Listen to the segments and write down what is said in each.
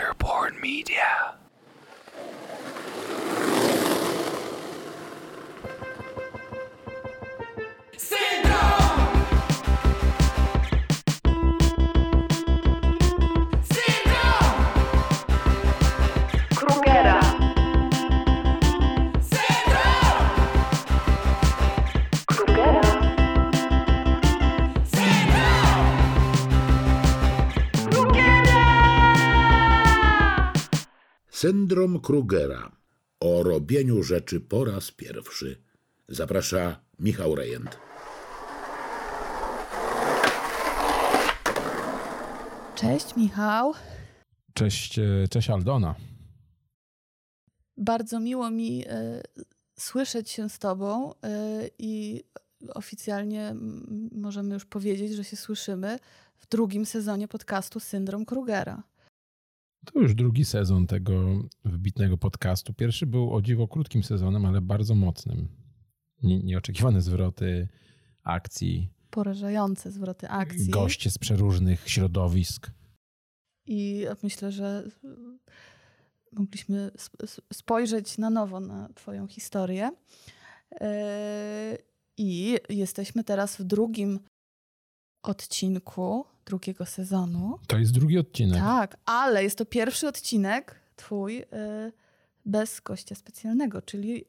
Earborn Media. Syndrom Krugera. O robieniu rzeczy po raz pierwszy. Zaprasza Michał Rejent. Cześć Michał. Cześć, e, cześć Aldona. Bardzo miło mi e, słyszeć się z Tobą e, i oficjalnie możemy już powiedzieć, że się słyszymy w drugim sezonie podcastu Syndrom Krugera. To już drugi sezon tego wybitnego podcastu. Pierwszy był o dziwo krótkim sezonem, ale bardzo mocnym. Nie, nieoczekiwane zwroty akcji, Porażające zwroty akcji. goście z przeróżnych środowisk. I myślę, że mogliśmy sp- sp- spojrzeć na nowo na Twoją historię. E, I jesteśmy teraz w drugim odcinku drugiego sezonu. To jest drugi odcinek. Tak, ale jest to pierwszy odcinek Twój y, bez gościa specjalnego, czyli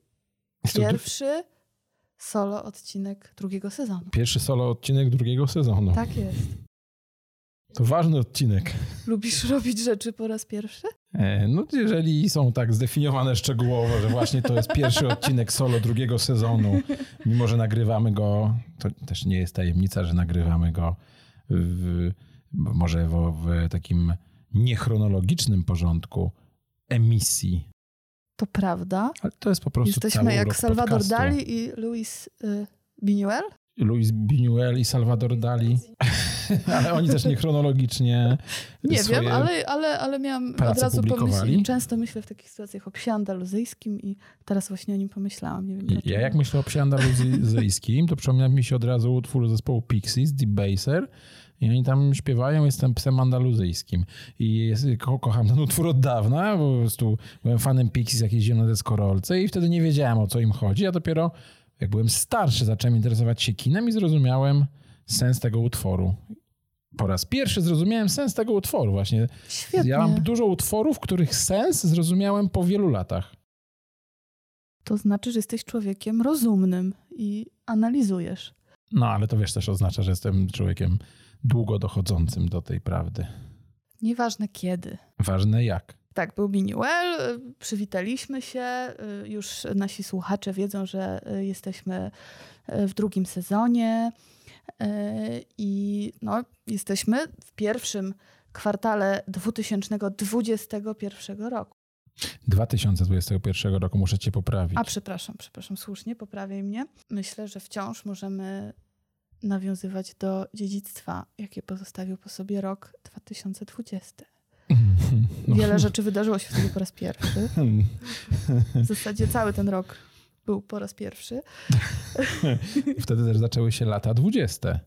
pierwszy solo odcinek drugiego sezonu. pierwszy solo odcinek drugiego sezonu. Tak jest. To ważny odcinek. Lubisz robić rzeczy po raz pierwszy? E, No, jeżeli są tak zdefiniowane szczegółowo, że właśnie to jest pierwszy odcinek solo drugiego sezonu, mimo że nagrywamy go, to też nie jest tajemnica, że nagrywamy go w, może w, w takim niechronologicznym porządku emisji. To prawda. Ale to jest po prostu Jesteśmy jak Salvador podcastu. Dali i Luis y, Buñuel. Luis Buñuel i Salvador Dali, ale oni też niechronologicznie Nie wiem, ale, ale, ale miałam od razu pomyśleć. Często myślę w takich sytuacjach o psie andaluzyjskim i teraz właśnie o nim pomyślałam. Nie wiem Ja jak myślę o psie andaluzyjskim, to przypomina mi się od razu utwór zespołu Pixies, Deep Baser. I oni tam śpiewają, jestem psem andaluzyjskim. I jest, ko kocham ten utwór od dawna, po prostu byłem fanem Pixies, jak jeździłem na deskorolce i wtedy nie wiedziałem, o co im chodzi. A dopiero jak byłem starszy, zacząłem interesować się kinem i zrozumiałem sens tego utworu. Po raz pierwszy zrozumiałem sens tego utworu właśnie. Świetnie. Ja mam dużo utworów, których sens zrozumiałem po wielu latach. To znaczy, że jesteś człowiekiem rozumnym i analizujesz. No, ale to wiesz też oznacza, że jestem człowiekiem długo dochodzącym do tej prawdy. Nieważne kiedy. Ważne jak. Tak, był Biniuel, przywitaliśmy się. y, Już nasi słuchacze wiedzą, że y, jesteśmy y, w drugim sezonie i no, jesteśmy w pierwszym kwartale 2021 roku. 2021 roku muszę cię poprawić. A przepraszam, przepraszam, słusznie, poprawiaj mnie. Myślę, że wciąż możemy nawiązywać do dziedzictwa, jakie pozostawił po sobie rok 2020. No. Wiele rzeczy wydarzyło się wtedy po raz pierwszy. W zasadzie cały ten rok był po raz pierwszy. Wtedy też zaczęły się lata 20.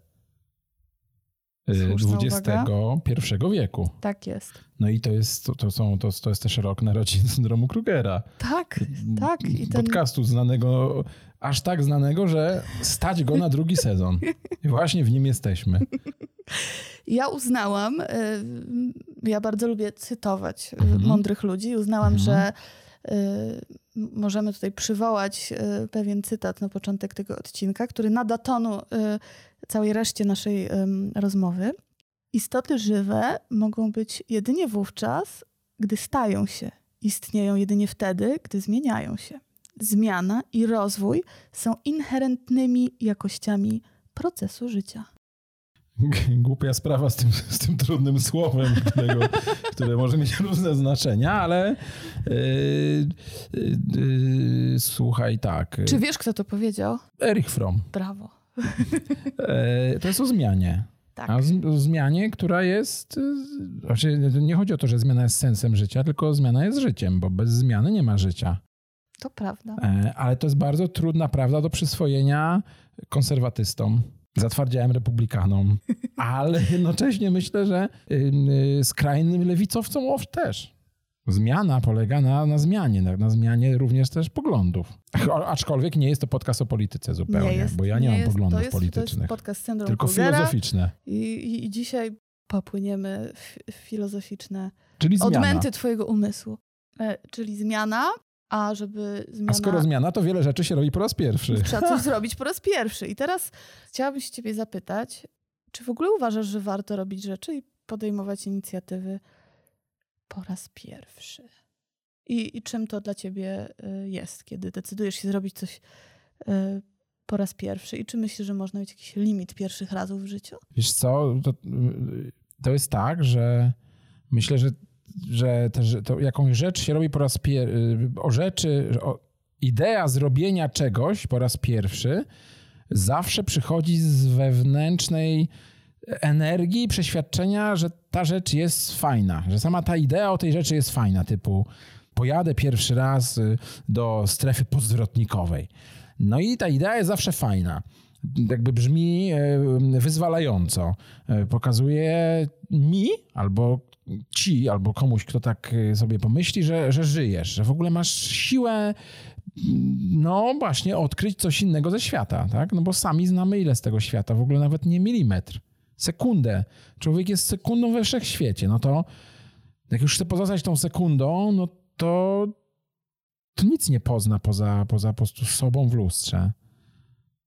y, Słuszna XXI wieku. Tak jest. No i to jest, to, to, są, to, to jest też rok narodzin syndromu Krugera. Tak, tak. I ten, Podcastu znanego, aż tak znanego, że stać go na drugi sezon. I właśnie w nim jesteśmy. ja uznałam, y, ja bardzo lubię cytować y, Mhm. mądrych ludzi, uznałam, Mhm. że y, możemy tutaj przywołać pewien cytat na początek tego odcinka, który nada tonu całej reszcie naszej rozmowy. Istoty żywe mogą być jedynie wówczas, gdy stają się. Istnieją jedynie wtedy, gdy zmieniają się. Zmiana i rozwój są inherentnymi jakościami procesu życia. Głupia sprawa z tym, z tym trudnym słowem, którego, które może mieć różne znaczenia, ale yy, yy, yy, słuchaj, tak. Czy wiesz, kto to powiedział? Erich Fromm. Brawo. Yy, to jest o zmianie. Tak. A o zmianie, która jest. yy, Znaczy, nie chodzi o to, że zmiana jest sensem życia, tylko zmiana jest życiem, bo bez zmiany nie ma życia. To prawda. E, Ale to jest bardzo trudna prawda do przyswojenia konserwatystom. zatwardziałym republikanom, ale jednocześnie myślę, że y, skrajnym lewicowcom owsz też. Zmiana polega na, na zmianie, na, na zmianie również też poglądów. Aczkolwiek nie jest to podcast o polityce zupełnie, nie jest, bo ja nie, mam jest, poglądów to jest, To politycznych, jest podcast syndrom tylko Krugera filozoficzne, I, i, I dzisiaj popłyniemy w filozoficzne czyli zmiana. odmęty twojego umysłu. E, czyli zmiana, a żeby zmiana... A skoro zmiana, to wiele rzeczy się robi po raz pierwszy. Trzeba coś zrobić po raz pierwszy. I teraz chciałabym się ciebie zapytać, czy w ogóle uważasz, że warto robić rzeczy i podejmować inicjatywy po raz pierwszy? I, i czym to dla ciebie y, jest, kiedy decydujesz się zrobić coś y, po raz pierwszy? I czy myślisz, że można mieć jakiś limit pierwszych razów w życiu? Wiesz co, to, to jest tak, że myślę, że, że te, to jakąś rzecz się robi po raz pierwszy, o rzeczy, o, idea zrobienia czegoś po raz pierwszy zawsze przychodzi z wewnętrznej energii przeświadczenia, że ta rzecz jest fajna, że sama ta idea o tej rzeczy jest fajna, typu pojadę pierwszy raz y, do strefy podzwrotnikowej. No i ta idea jest zawsze fajna. Jakby brzmi e, wyzwalająco. E, Pokazuje mi albo ci, albo komuś, kto tak e, sobie pomyśli, że, że żyjesz, że w ogóle masz siłę no właśnie odkryć coś innego ze świata, tak? No bo sami znamy ile z tego świata, w ogóle nawet nie milimetr, sekundę. Człowiek jest sekundą we wszechświecie, no to jak już chce pozostać tą sekundą, no to to nic nie pozna poza, poza po prostu sobą w lustrze,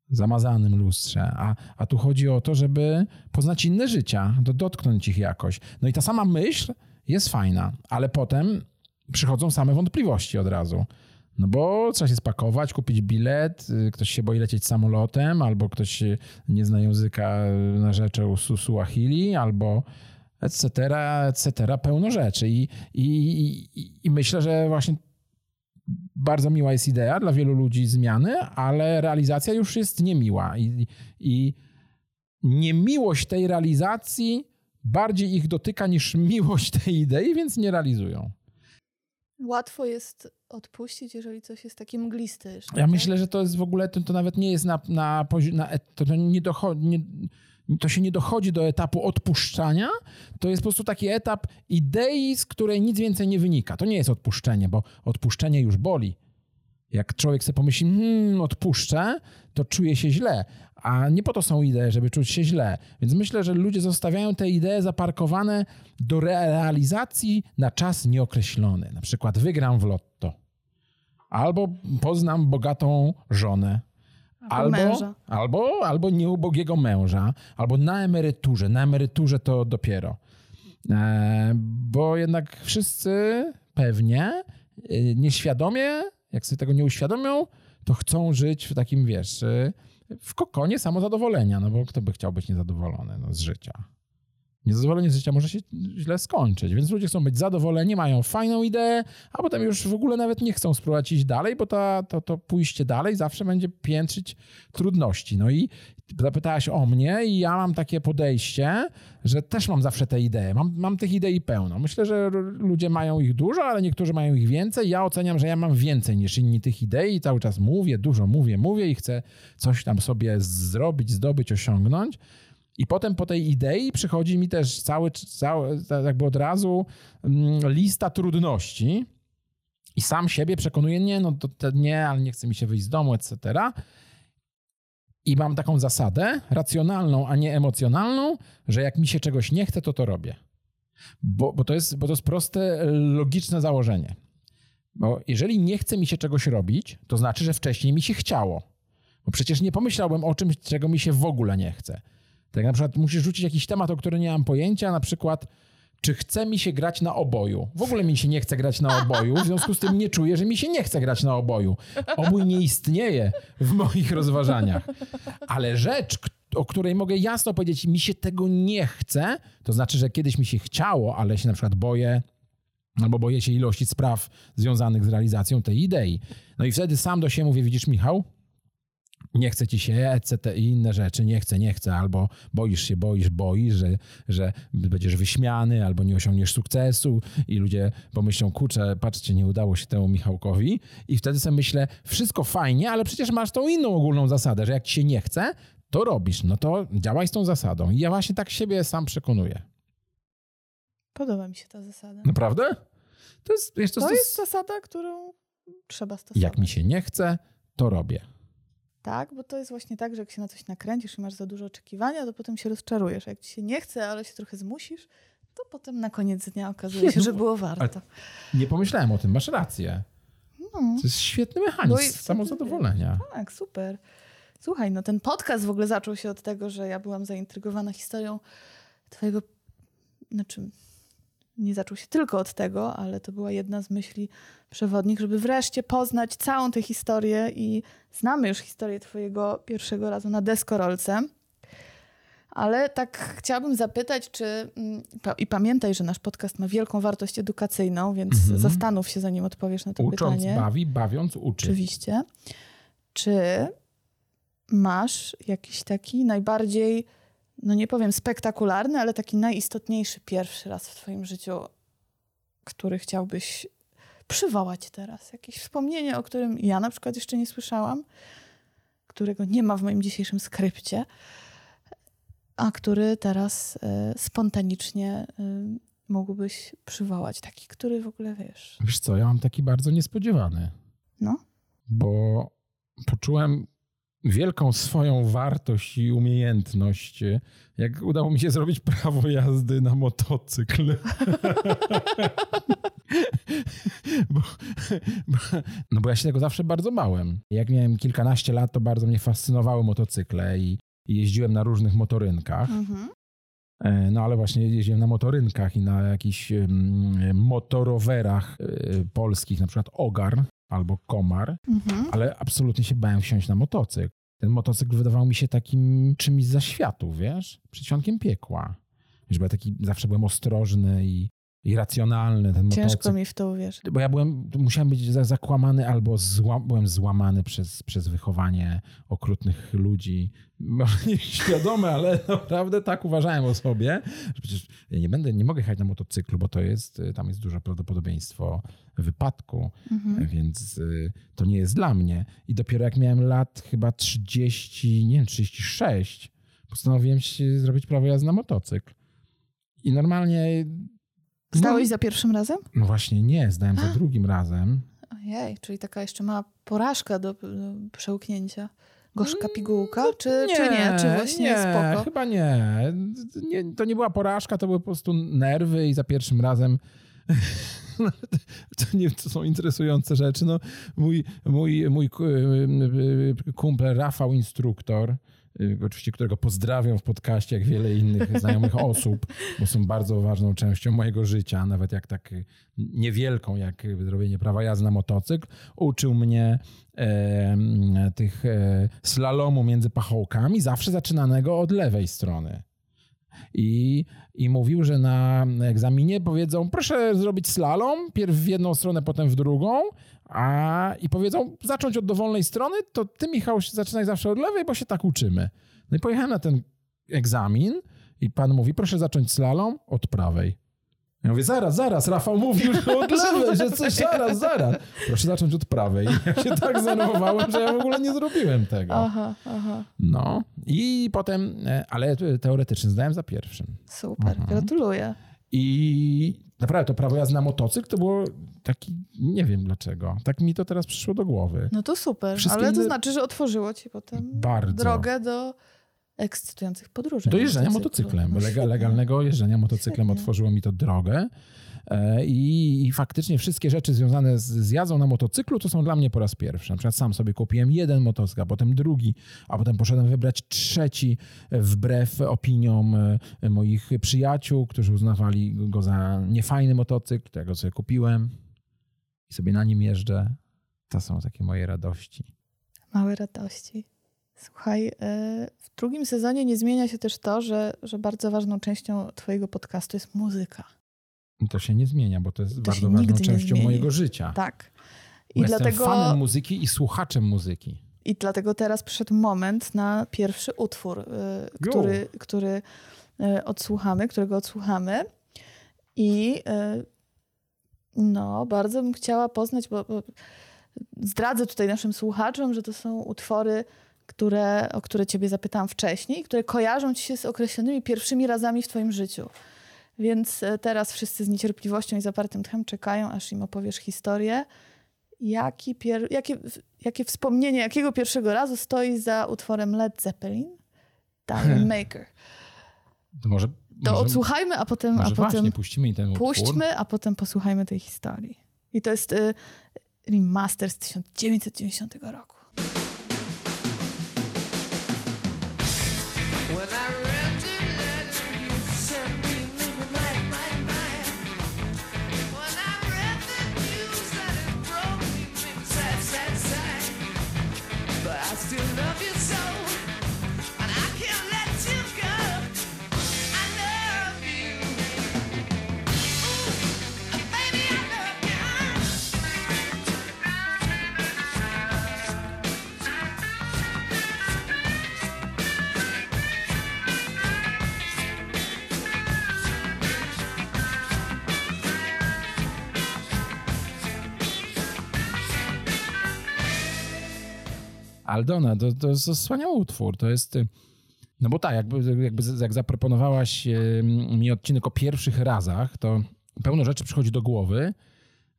zamazanym lustrze. A, a tu chodzi o to, żeby poznać inne życia, do, dotknąć ich jakoś. No i ta sama myśl jest fajna, ale potem przychodzą same wątpliwości od razu. No bo trzeba się spakować, kupić bilet, y, ktoś się boi lecieć samolotem, albo ktoś nie zna języka y, na rzeczy Su- Suahili, albo etc., etc., pełno rzeczy. I, i, i, I myślę, że właśnie bardzo miła jest idea dla wielu ludzi zmiany, ale realizacja już jest niemiła. I, i niemiłość tej realizacji bardziej ich dotyka niż miłość tej idei, więc nie realizują. Łatwo jest odpuścić, jeżeli coś jest takie mgliste jeszcze. Ja tak? myślę, że to jest w ogóle, to, to nawet nie jest na, na, na et- to, to, nie dochodzi, nie, to się nie dochodzi do etapu odpuszczania, to jest po prostu taki etap idei, z której nic więcej nie wynika. To nie jest odpuszczenie, bo odpuszczenie już boli. Jak człowiek sobie pomyśli, hmm, odpuszczę, to czuje się źle. A nie po to są idee, żeby czuć się źle. Więc myślę, że ludzie zostawiają te idee zaparkowane do realizacji na czas nieokreślony. Na przykład wygram w lotto. Albo poznam bogatą żonę. Albo męża. albo, albo nieubogiego męża, albo na emeryturze. Na emeryturze to dopiero. E, bo jednak wszyscy pewnie e, nieświadomie, jak sobie tego nie uświadomią, to chcą żyć w takim, wiesz, e, w kokonie samozadowolenia, no bo kto by chciał być niezadowolony no, z życia. Niezadowolenie z życia może się źle skończyć, więc ludzie chcą być zadowoleni, mają fajną ideę, a potem już w ogóle nawet nie chcą spróbować iść dalej, bo to, to, pójście dalej zawsze będzie piętrzyć trudności. No i zapytałaś o mnie i ja mam takie podejście, że też mam zawsze te idee. Mam, mam tych idei pełno. Myślę, że ludzie mają ich dużo, ale niektórzy mają ich więcej. Ja oceniam, że ja mam więcej niż inni tych idei i cały czas mówię, dużo mówię, mówię i chcę coś tam sobie zrobić, zdobyć, osiągnąć. I potem po tej idei przychodzi mi też cały, cały jakby od razu mm, lista trudności i sam siebie przekonuję, nie, no to, to nie, ale nie chce mi się wyjść z domu, etc. I mam taką zasadę racjonalną, a nie emocjonalną, że jak mi się czegoś nie chce, to to robię. Bo, bo, to, jest, bo to jest proste, logiczne założenie. Bo jeżeli nie chce mi się czegoś robić, to znaczy, że wcześniej mi się chciało. Bo przecież nie pomyślałbym o czymś, czego mi się w ogóle nie chce. Tak na przykład musisz rzucić jakiś temat, o którym nie mam pojęcia, na przykład czy chce mi się grać na oboju. W ogóle mi się nie chce grać na oboju, w związku z tym nie czuję, że mi się nie chce grać na oboju. Obój nie istnieje w moich rozważaniach. Ale rzecz, o której mogę jasno powiedzieć, mi się tego nie chce, to znaczy, że kiedyś mi się chciało, ale się na przykład boję, albo boję się ilości spraw związanych z realizacją tej idei. No i wtedy sam do siebie mówię, widzisz Michał, nie chce ci się, etc. i inne rzeczy, nie chcę, nie chcę, albo boisz się, boisz, boisz, że, że będziesz wyśmiany, albo nie osiągniesz sukcesu i ludzie pomyślą, kurczę, patrzcie, nie udało się temu Michałkowi i wtedy sobie myślę, wszystko fajnie, ale przecież masz tą inną ogólną zasadę, że jak ci się nie chce, to robisz, no to działaj z tą zasadą. I ja właśnie tak siebie sam przekonuję. Podoba mi się ta zasada. Naprawdę? To jest, wiesz, to, To to jest zasada, którą trzeba stosować. jak mi się nie chce, to robię. Tak, bo to jest właśnie tak, że jak się na coś nakręcisz i masz za dużo oczekiwania, to potem się rozczarujesz. Jak ci się nie chce, ale się trochę zmusisz, to potem na koniec dnia okazuje się, że było warto. Nie pomyślałem o tym, masz rację. No, To jest świetny mechanizm wtedy, samozadowolenia. tak, super. Słuchaj, no ten podcast w ogóle zaczął się od tego, że ja byłam zaintrygowana historią twojego... Znaczy, nie zaczął się tylko od tego, ale to była jedna z myśli przewodnich, żeby wreszcie poznać całą tę historię i znamy już historię twojego pierwszego razu na deskorolce. Ale tak chciałabym zapytać, czy mm, i pamiętaj, że nasz podcast ma wielką wartość edukacyjną, więc Mhm. zastanów się, zanim odpowiesz na to Ucząc pytanie. bawi, bawiąc uczy. Oczywiście. Czy masz jakiś taki najbardziej, no nie powiem spektakularny, ale taki najistotniejszy pierwszy raz w Twoim życiu, który chciałbyś przywołać teraz? Jakieś wspomnienie, o którym ja na przykład jeszcze nie słyszałam, którego nie ma w moim dzisiejszym skrypcie, a który teraz e, spontanicznie e, mógłbyś przywołać. Taki, który w ogóle wiesz. Wiesz co, ja mam taki bardzo niespodziewany, No. bo poczułem wielką swoją wartość i umiejętność, jak udało mi się zrobić prawo jazdy na motocykl. bo, bo, no bo ja się tego zawsze bardzo bałem. Jak miałem kilkanaście lat, to bardzo mnie fascynowały motocykle i, i jeździłem na różnych motorynkach. Mhm. E, No ale właśnie jeździłem na motorynkach i na jakichś mm, motorowerach e, polskich, na przykład Ogar albo Komar, Mhm. ale absolutnie się bałem wsiąść na motocykl. Ten motocykl wydawał mi się takim czymś za światu, wiesz? Przedsionkiem piekła. Wiesz, bo ja taki zawsze byłem ostrożny i, i racjonalny ten Ciężko motocykl. mi w to uwierzyć. Bo ja byłem, musiałem być za- zakłamany albo zła, byłem złamany przez, przez wychowanie okrutnych ludzi. Może nie świadome, ale naprawdę tak uważałem o sobie, że przecież ja nie będę, nie mogę jechać na motocyklu, bo to jest, y, tam jest duże prawdopodobieństwo wypadku, Mhm. więc y, to nie jest dla mnie. I dopiero jak miałem lat chyba 30, nie wiem, 36, postanowiłem się zrobić prawo jazdy na motocykl. I normalnie... Zdałeś za pierwszym razem? No właśnie nie, zdałem za drugim razem. Ojej, czyli taka jeszcze mała porażka do, do przełknięcia. Gorzka Mm, pigułka, czy nie, czy, nie? czy właśnie nie, spoko? chyba nie. nie. To nie była porażka, to były po prostu nerwy i za pierwszym razem to, nie, to są interesujące rzeczy. No, mój, mój, mój ku- kumpel Rafał, instruktor, y, oczywiście którego pozdrawiam w podcaście, jak wiele innych znajomych osób, bo są bardzo ważną częścią mojego życia, nawet jak tak y, niewielką, jak y, zrobienie prawa jazdy na motocykl, uczył mnie e, tych e, slalomu między pachołkami, zawsze zaczynanego od lewej strony. I, I mówił, że na egzaminie powiedzą, proszę zrobić slalom, pierw w jedną stronę, potem w drugą, a i powiedzą, zacząć od dowolnej strony, to ty, Michał, zaczynaj zawsze od lewej, bo się tak uczymy. No i pojechałem na ten egzamin i pan mówi, proszę zacząć slalom od prawej. Ja mówię, zaraz, zaraz, Rafał mówił, że od lewej, że coś, zaraz, zaraz. Proszę zacząć od prawej. Ja się tak zdenerwowałem, że ja w ogóle nie zrobiłem tego. Aha, aha. No i potem, e, ale teoretycznie zdałem za pierwszym. Super, Mhm. gratuluję. I naprawdę to prawo jazdy na motocykl to było taki, nie wiem dlaczego, tak mi to teraz przyszło do głowy. No to super, Wszystkie ale to inne- znaczy, że otworzyło ci potem Bardzo. drogę do ekscytujących podróży. Do jeżdżenia motocyklem, No legalnego jeżdżenia motocyklem Świetnie. otworzyło mi to drogę. E, I, I faktycznie wszystkie rzeczy związane z, z jazdą na motocyklu to są dla mnie po raz pierwszy. Na przykład sam sobie kupiłem jeden motocykl, a potem drugi, a potem poszedłem wybrać trzeci e, wbrew opiniom e, moich przyjaciół, którzy uznawali go za niefajny motocykl. To ja go sobie kupiłem i sobie na nim jeżdżę. To są takie moje radości. Małe radości. Słuchaj, y, w drugim sezonie nie zmienia się też to, że, że bardzo ważną częścią twojego podcastu jest muzyka. To się nie zmienia, bo to jest To bardzo ważną częścią mojego życia. Tak. Bo I jestem dlatego, fanem muzyki i słuchaczem muzyki. I dlatego teraz przyszedł moment na pierwszy utwór, y, który, który y, odsłuchamy, którego odsłuchamy. I y, no, bardzo bym chciała poznać, bo, bo zdradzę tutaj naszym słuchaczom, że to są utwory, które, o które ciebie zapytałam wcześniej, które kojarzą ci się z określonymi pierwszymi razami w twoim życiu. Więc e, teraz wszyscy z niecierpliwością i zapartym tchem czekają, aż im opowiesz historię. Jaki pier... jakie, jakie wspomnienie, jakiego pierwszego razu stoi za utworem Led Zeppelin? Diamond Maker. To może, To może, odsłuchajmy, a potem, może a potem właśnie puścimy ten utwór. puśćmy, a potem posłuchajmy tej historii. I to jest y, remaster z 1990 roku. Aldona, to, to jest wspaniały utwór. To jest. y, No bo tak, jakby, jakby jak zaproponowałaś y, mi odcinek o pierwszych razach, to pełno rzeczy przychodzi do głowy,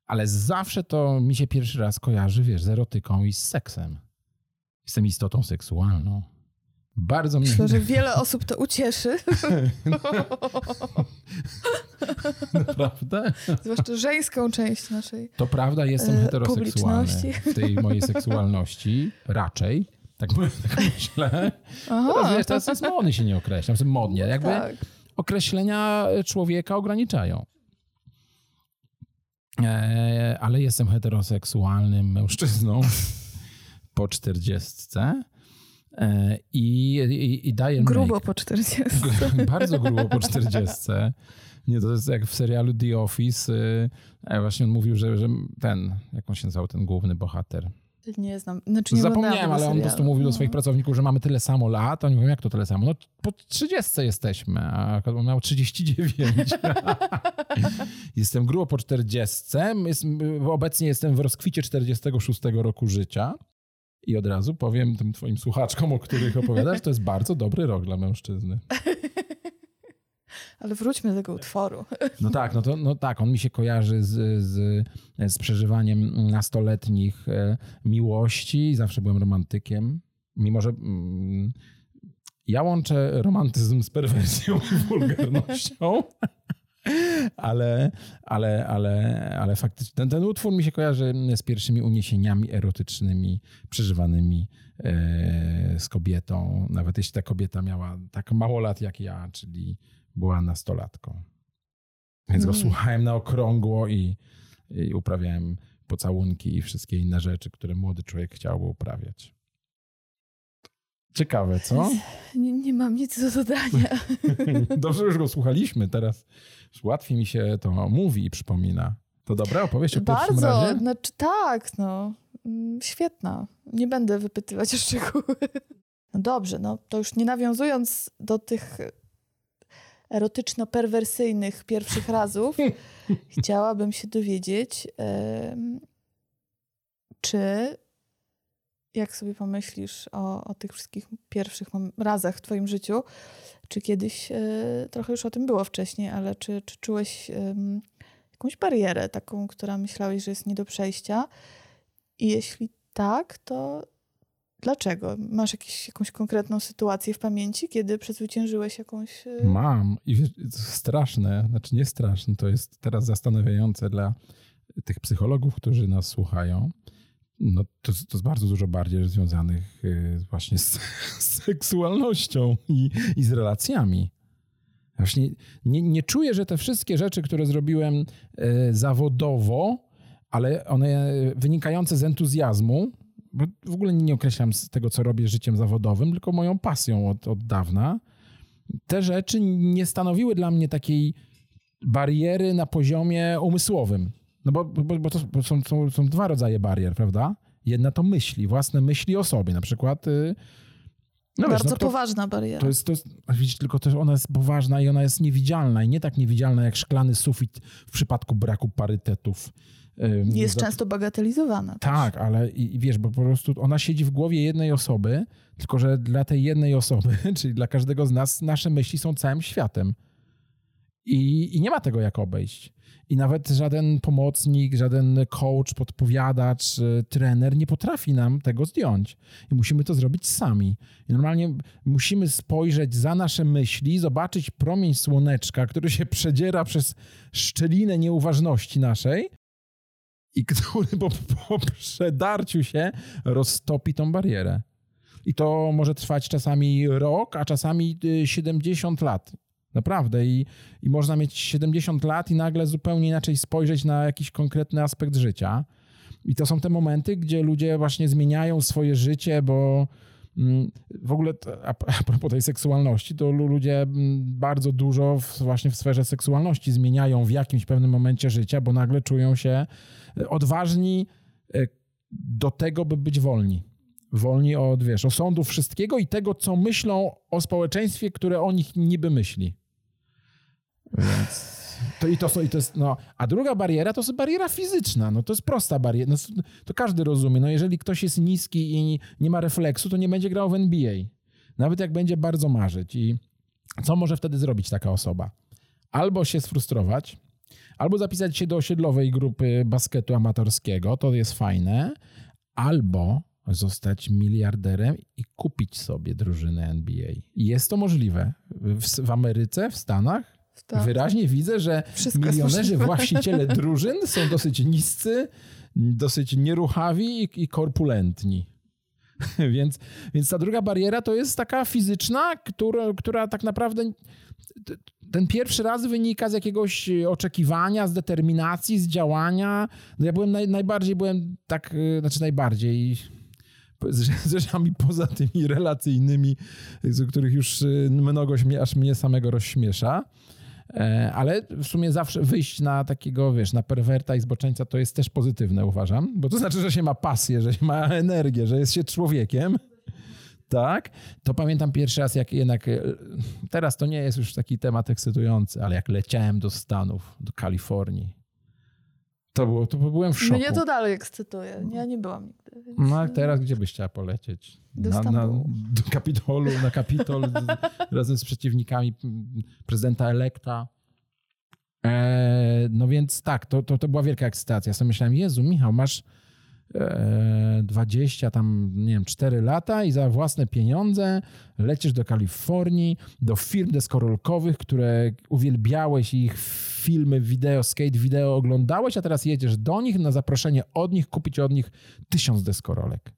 ale zawsze to mi się pierwszy raz kojarzy, wiesz, z erotyką i z seksem. Jestem istotą seksualną. Bardzo mnie. Myślę, że wiele osób to ucieszy, Naprawdę? zwłaszcza żeńską część naszej. To prawda, jestem E, heteroseksualny w tej mojej seksualności. Raczej. Tak, tak myślę. Teraz, wiesz, teraz jest modny się nie określam. Modnie. Jakby Tak. określenia człowieka ograniczają. E, ale jestem heteroseksualnym mężczyzną po czterdziestce i, i, i daję Grubo po 40. bardzo grubo po 40. Nie, to jest jak w serialu The Office. y, Właśnie on mówił, że, że ten, jak on się nazywał, ten główny bohater. Nie znam. Znaczy nie Zapomniałem, ale on po prostu mówił do No. swoich pracowników, że mamy tyle samo lat. Oni mówią, jak to tyle samo? No po 30 jesteśmy, a on miał 39. jestem grubo po 40. Jest, obecnie jestem w rozkwicie 46 roku życia. I od razu powiem tym twoim słuchaczkom, o których opowiadasz, to jest bardzo dobry rok dla mężczyzny. Ale wróćmy do tego utworu. No tak, no to no tak, on mi się kojarzy z, z, z przeżywaniem nastoletnich e, miłości. Zawsze byłem romantykiem. Mimo, że mm, ja łączę romantyzm z perwersją i wulgarnością. Ale, ale, ale, ale faktycznie ten, ten utwór mi się kojarzy z pierwszymi uniesieniami erotycznymi przeżywanymi e, z kobietą. Nawet jeśli ta kobieta miała tak mało lat jak ja, czyli była nastolatką. Więc go Mm. słuchałem na okrągło i, i uprawiałem pocałunki i wszystkie inne rzeczy, które młody człowiek chciałby uprawiać. Ciekawe, co? Nie, nie mam nic do dodania. Dobrze, już go słuchaliśmy. Teraz łatwiej mi się to mówi i przypomina. To dobra opowieść o pierwszym Bardzo. razie? Znaczy tak, no. Mm, Świetna. Nie będę wypytywać o szczegóły. No dobrze, no to już nie nawiązując do tych erotyczno-perwersyjnych pierwszych razów, chciałabym się dowiedzieć, czy jak sobie pomyślisz o, o tych wszystkich pierwszych razach w twoim życiu, czy kiedyś, e, trochę już o tym było wcześniej, ale czy, czy czułeś jakąś barierę taką, która myślałeś, że jest nie do przejścia? I jeśli tak, to dlaczego? Masz jakiś, jakąś konkretną sytuację w pamięci, kiedy przezwyciężyłeś jakąś... e, Mam. I wiesz, straszne, znaczy nie straszne, to jest teraz zastanawiające dla tych psychologów, którzy nas słuchają. No, to, to jest bardzo dużo bardziej związanych y, właśnie z, z seksualnością i, i z relacjami. Właśnie nie, nie czuję, że te wszystkie rzeczy, które zrobiłem y, zawodowo, ale one wynikające z entuzjazmu, bo w ogóle nie określam z tego, co robię życiem zawodowym, tylko moją pasją od, od dawna, te rzeczy nie stanowiły dla mnie takiej bariery na poziomie umysłowym. No bo, bo, bo to są, są, są dwa rodzaje barier, prawda? Jedna to myśli, własne myśli o sobie. Na przykład y, No wiesz, Bardzo no to- poważna bariera. To jest, to jest, widzisz, tylko też ona jest poważna i ona jest niewidzialna i nie tak niewidzialna jak szklany sufit w przypadku braku parytetów. Jest często bagatelizowana. też. Tak, ale i, i wiesz, bo po prostu ona siedzi w głowie jednej osoby, tylko że dla tej jednej osoby, czyli dla każdego z nas, nasze myśli są całym światem. I, I nie ma tego jak obejść. I nawet żaden pomocnik, żaden coach, podpowiadacz, y, trener nie potrafi nam tego zdjąć. I musimy to zrobić sami. I normalnie musimy spojrzeć za nasze myśli, zobaczyć promień słoneczka, który się przedziera przez szczelinę nieuważności naszej i który po, po przedarciu się roztopi tą barierę. I to może trwać czasami rok, a czasami y, 70 lat. Naprawdę. I, I można mieć 70 lat i nagle zupełnie inaczej spojrzeć na jakiś konkretny aspekt życia. I to są te momenty, gdzie ludzie właśnie zmieniają swoje życie, bo mm, w ogóle a, propos tej seksualności, to lu- ludzie mm, bardzo dużo właśnie w sferze seksualności zmieniają w jakimś pewnym momencie życia, bo nagle czują się e, odważni e, do tego, by być wolni. Wolni od, wiesz, osądów wszystkiego i tego, co myślą o społeczeństwie, które o nich niby myśli. Więc to i to, są, i to jest, no, a druga bariera to jest bariera fizyczna, no to jest prosta bariera, no, to każdy rozumie, no jeżeli ktoś jest niski i nie ma refleksu, to nie będzie grał w NBA. Nawet jak będzie bardzo marzyć i co może wtedy zrobić taka osoba? Albo się sfrustrować, albo zapisać się do osiedlowej grupy basketu amatorskiego, to jest fajne, albo zostać miliarderem i kupić sobie drużynę NBA. Jest to możliwe. W, w Ameryce, w Stanach Tak. wyraźnie widzę, że Wszystko milionerzy, możliwe. właściciele drużyn są dosyć niscy, dosyć nieruchawi i, i korpulentni. więc, więc ta druga bariera to jest taka fizyczna, która, która tak naprawdę ten pierwszy raz wynika z jakiegoś oczekiwania, z determinacji, z działania. No ja byłem naj, najbardziej, byłem tak, y, znaczy najbardziej z, rzeczami poza tymi relacyjnymi, z których już y, mnogość mnie, aż mnie samego rozśmiesza. E, Ale w sumie zawsze wyjść na takiego, wiesz, na perwerta i zboczeńca to jest też pozytywne, uważam, bo to znaczy, że się ma pasję, że się ma energię, że jest się człowiekiem. Tak, to pamiętam pierwszy raz, jak jednak e, teraz to nie jest już taki temat ekscytujący, ale jak leciałem do Stanów, do Kalifornii, to było, to byłem w szoku. Mnie to dalej ekscytuje. Ja nie byłam nigdy. Więc... No a teraz gdzie byś chciała polecieć? Do na, na, do Kapitolu, na Kapitol razem z przeciwnikami prezydenta elekta. E, no więc tak, to, to, to była wielka ekscytacja. Ja sobie myślałem, Jezu, Michał, masz 20 tam, nie wiem, 4 lata i za własne pieniądze lecisz do Kalifornii, do firm deskorolkowych, które uwielbiałeś ich filmy, wideo, skate wideo oglądałeś, a teraz jedziesz do nich na zaproszenie od nich, kupić od nich tysiąc deskorolek.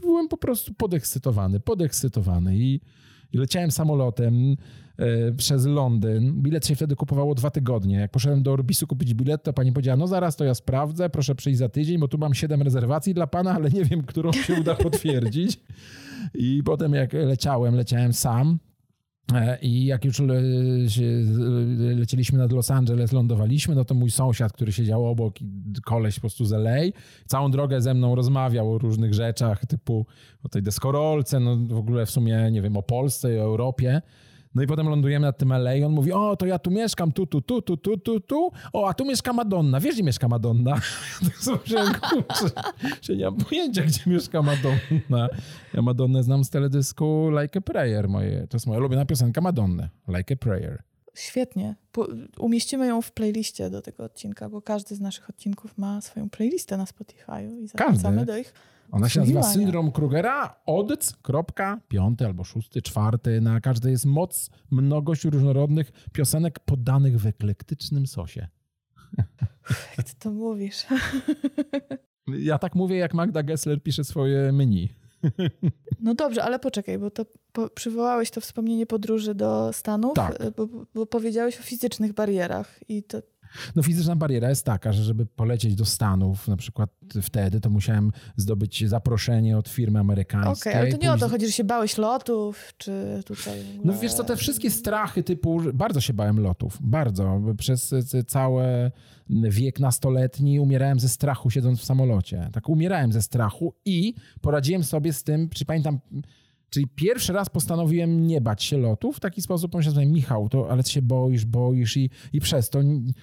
Byłem po prostu podekscytowany, podekscytowany i, i leciałem samolotem przez Londyn. Bilet się wtedy kupowało dwa tygodnie. Jak poszedłem do Orbisu kupić bilet, to pani powiedziała, no zaraz to ja sprawdzę, proszę przyjść za tydzień, bo tu mam siedem rezerwacji dla pana, ale nie wiem, którą się uda potwierdzić. I potem jak leciałem, leciałem sam. E, I jak już le, lecieliśmy nad Los Angeles, lądowaliśmy, no to mój sąsiad, który siedział obok, koleś po prostu z LA, całą drogę ze mną rozmawiał o różnych rzeczach, typu o tej deskorolce, no w ogóle w sumie, nie wiem, o Polsce i o Europie. No i potem lądujemy nad tym LA i on mówi, o, to ja tu mieszkam, tu, tu, tu, tu, tu, tu, tu. O, a tu mieszka Madonna. Wiesz, gdzie mieszka Madonna? Myślałem, kurczę, że nie mam pojęcia, gdzie mieszka Madonna. Ja Madonnę znam z teledysku Like a Prayer. Moje, to jest moja ulubiona piosenka Madonny. Like a Prayer. Świetnie. Umieścimy ją w playliście do tego odcinka, bo każdy z naszych odcinków ma swoją playlistę na Spotify'u i zachęcamy Każdy? do ich Ona się nazywa. Syndrom Krugera. Odc, kropka, piąty albo szósty, czwarty. Na każdej jest moc, mnogość różnorodnych piosenek podanych w eklektycznym sosie. Jak ty to mówisz? Ja tak mówię, jak Magda Gessler pisze swoje menu. No dobrze, ale poczekaj, bo to po, przywołałeś to wspomnienie podróży do Stanów, Tak. bo, bo powiedziałeś o fizycznych barierach i to No fizyczna bariera jest taka, że żeby polecieć do Stanów, na przykład wtedy, to musiałem zdobyć zaproszenie od firmy Okej, amerykańskiej. ale to nie o to później- chodzi, że się bałeś lotów, czy tutaj... No wiesz co, te wszystkie strachy typu, bardzo się bałem lotów, bardzo. Przez c- cały wiek nastoletni umierałem ze strachu siedząc w samolocie. Tak umierałem ze strachu i poradziłem sobie z tym, czy pamiętam, Czyli pierwszy raz postanowiłem nie bać się lotów. W taki sposób pomyślałem, sobie, Michał, to, ale ty się boisz, boisz i, i przez to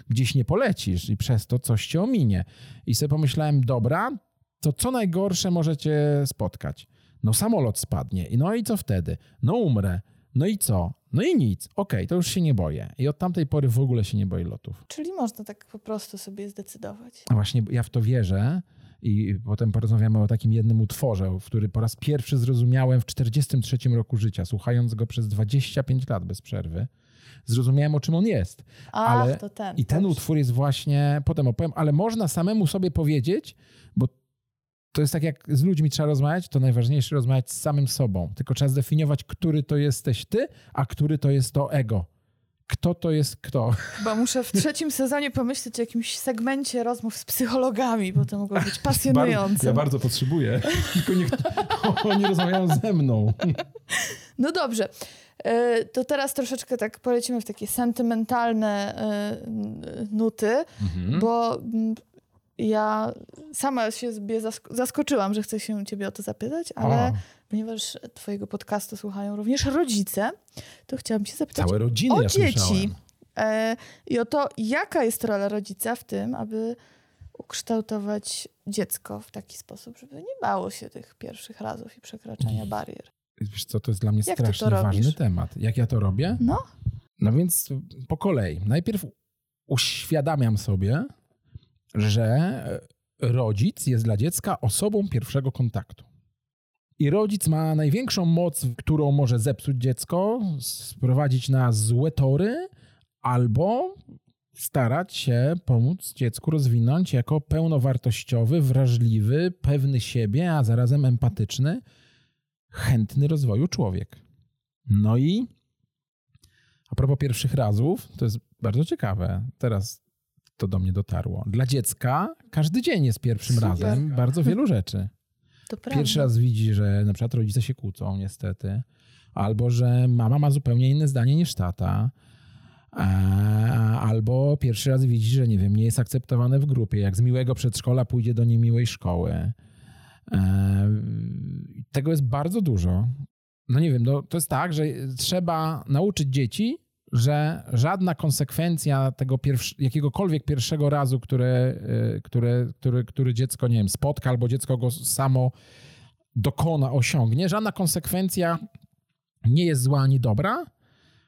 gdzieś nie polecisz i przez to coś cię ominie. I sobie pomyślałem, dobra, to co najgorsze możecie spotkać? No samolot spadnie. I No i co wtedy? No umrę. No i co? No i nic. Okej, to już się nie boję. I od tamtej pory w ogóle się nie boję lotów. Czyli można tak po prostu sobie zdecydować. A właśnie ja w to wierzę i potem porozmawiamy o takim jednym utworze, który po raz pierwszy zrozumiałem w 43 roku życia, słuchając go przez 25 lat bez przerwy. Zrozumiałem, o czym on jest. Ach, Ale- to ten. I ten dobrze. utwór jest właśnie, potem opowiem, ale można samemu sobie powiedzieć, bo to jest tak jak z ludźmi trzeba rozmawiać, to najważniejsze rozmawiać z samym sobą. Tylko trzeba zdefiniować, który to jesteś ty, a który to jest to ego. Kto to jest kto? Chyba muszę w trzecim sezonie pomyśleć o jakimś segmencie rozmów z psychologami, bo to mogło być pasjonujące. ja bardzo potrzebuję, tylko niech oni rozmawiają ze mną. No dobrze. E, To teraz troszeczkę tak polecimy w takie sentymentalne e, nuty, Mhm. bo mm, ja sama się zaskoczyłam, że chcę się ciebie o to zapytać, ale O, ponieważ twojego podcastu słuchają również rodzice, to chciałam się zapytać całe rodziny o ja dzieci. słyszałem. E, I o to, jaka jest rola rodzica w tym, aby ukształtować dziecko w taki sposób, żeby nie bało się tych pierwszych razów i przekraczania barier. Wiesz co, to jest dla mnie Jak ty to strasznie ważny robisz? temat. Jak ja to robię? No, No więc po kolei. Najpierw uświadamiam sobie, że rodzic jest dla dziecka osobą pierwszego kontaktu. I rodzic ma największą moc, którą może zepsuć dziecko, sprowadzić na złe tory, albo starać się pomóc dziecku rozwinąć jako pełnowartościowy, wrażliwy, pewny siebie, a zarazem empatyczny, chętny rozwoju człowiek. No i a propos pierwszych razów, to jest bardzo ciekawe. Teraz to do mnie dotarło. Dla dziecka każdy dzień jest pierwszym Super. razem bardzo wielu rzeczy. Pierwszy raz widzi, że na przykład rodzice się kłócą, niestety, albo że mama ma zupełnie inne zdanie niż tata. Albo pierwszy raz widzi, że nie wiem, nie jest akceptowane w grupie, jak z miłego przedszkola pójdzie do niemiłej szkoły. E, Tego jest bardzo dużo. No nie wiem, no, to jest tak, że trzeba nauczyć dzieci, że żadna konsekwencja tego jakiegokolwiek pierwszego razu, które, y, które, który, który dziecko, nie wiem, spotka albo dziecko go samo dokona, osiągnie, żadna konsekwencja nie jest zła ani dobra,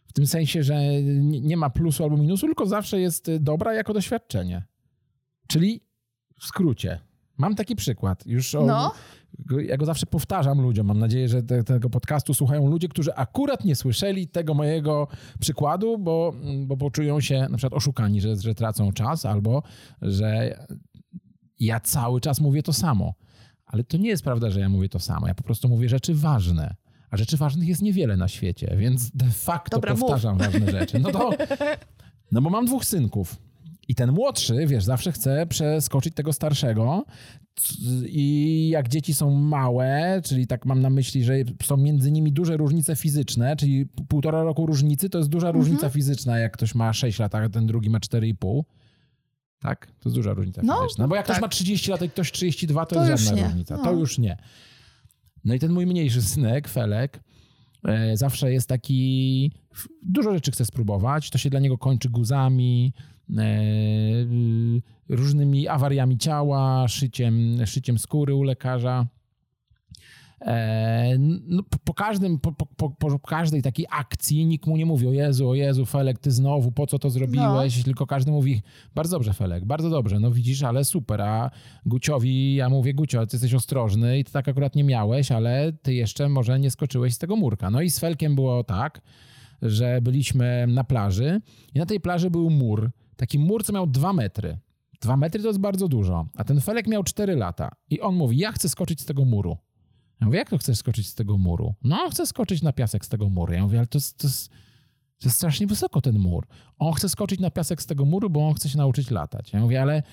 w tym sensie, że nie nie ma plusu albo minusu, tylko zawsze jest y, dobra jako doświadczenie. Czyli w skrócie. Mam taki przykład. Już o, No. ja go zawsze powtarzam ludziom. Mam nadzieję, że te, tego podcastu słuchają ludzie, którzy akurat nie słyszeli tego mojego przykładu, bo, bo poczują się na przykład oszukani, że, że tracą czas, albo że ja cały czas mówię to samo. Ale to nie jest prawda, że ja mówię to samo. Ja po prostu mówię rzeczy ważne. A rzeczy ważnych jest niewiele na świecie, więc de facto Dobra, mów. powtarzam ważne rzeczy. No to, no bo mam dwóch synków. I ten młodszy, wiesz, zawsze chce przeskoczyć tego starszego. I jak dzieci są małe, czyli tak mam na myśli, że są między nimi duże różnice fizyczne, czyli półtora roku różnicy to jest duża różnica fizyczna, jak ktoś ma 6 lat, a ten drugi ma 4,5. Tak? To jest duża różnica No, fizyczna. Bo jak ktoś tak. ma 30 lat, a ktoś 32, to, To jest żadna różnica. No. To już nie. No i ten mój mniejszy synek, Felek, zawsze jest taki... Dużo rzeczy chce spróbować. To się dla niego kończy guzami, e, y, różnymi awariami ciała, szyciem, szyciem skóry u lekarza. E, no, po- każdym, po, po, po, każdej takiej akcji nikt mu nie mówi o Jezu, o Jezu, Felek, ty znowu, po co to zrobiłeś? Tylko każdy mówi, bardzo dobrze Felek, bardzo dobrze, no widzisz, ale super, a Guciowi, ja mówię, Gucio, ty jesteś ostrożny i ty tak akurat nie miałeś, ale ty jeszcze może nie skoczyłeś z tego murka. No i z Felkiem było tak, że byliśmy na plaży i na tej plaży był mur, taki mur, co miał dwa metry. Dwa metry to jest bardzo dużo, a ten Felek miał cztery lata i on mówi, ja chcę skoczyć z tego muru. Ja mówię, jak to chcesz skoczyć z tego muru? No, chcę skoczyć na piasek z tego muru. Ja mówię, ale to jest, to jest, to jest strasznie wysoko ten mur. On chce skoczyć na piasek z tego muru, bo on chce się nauczyć latać. Ja mówię, ale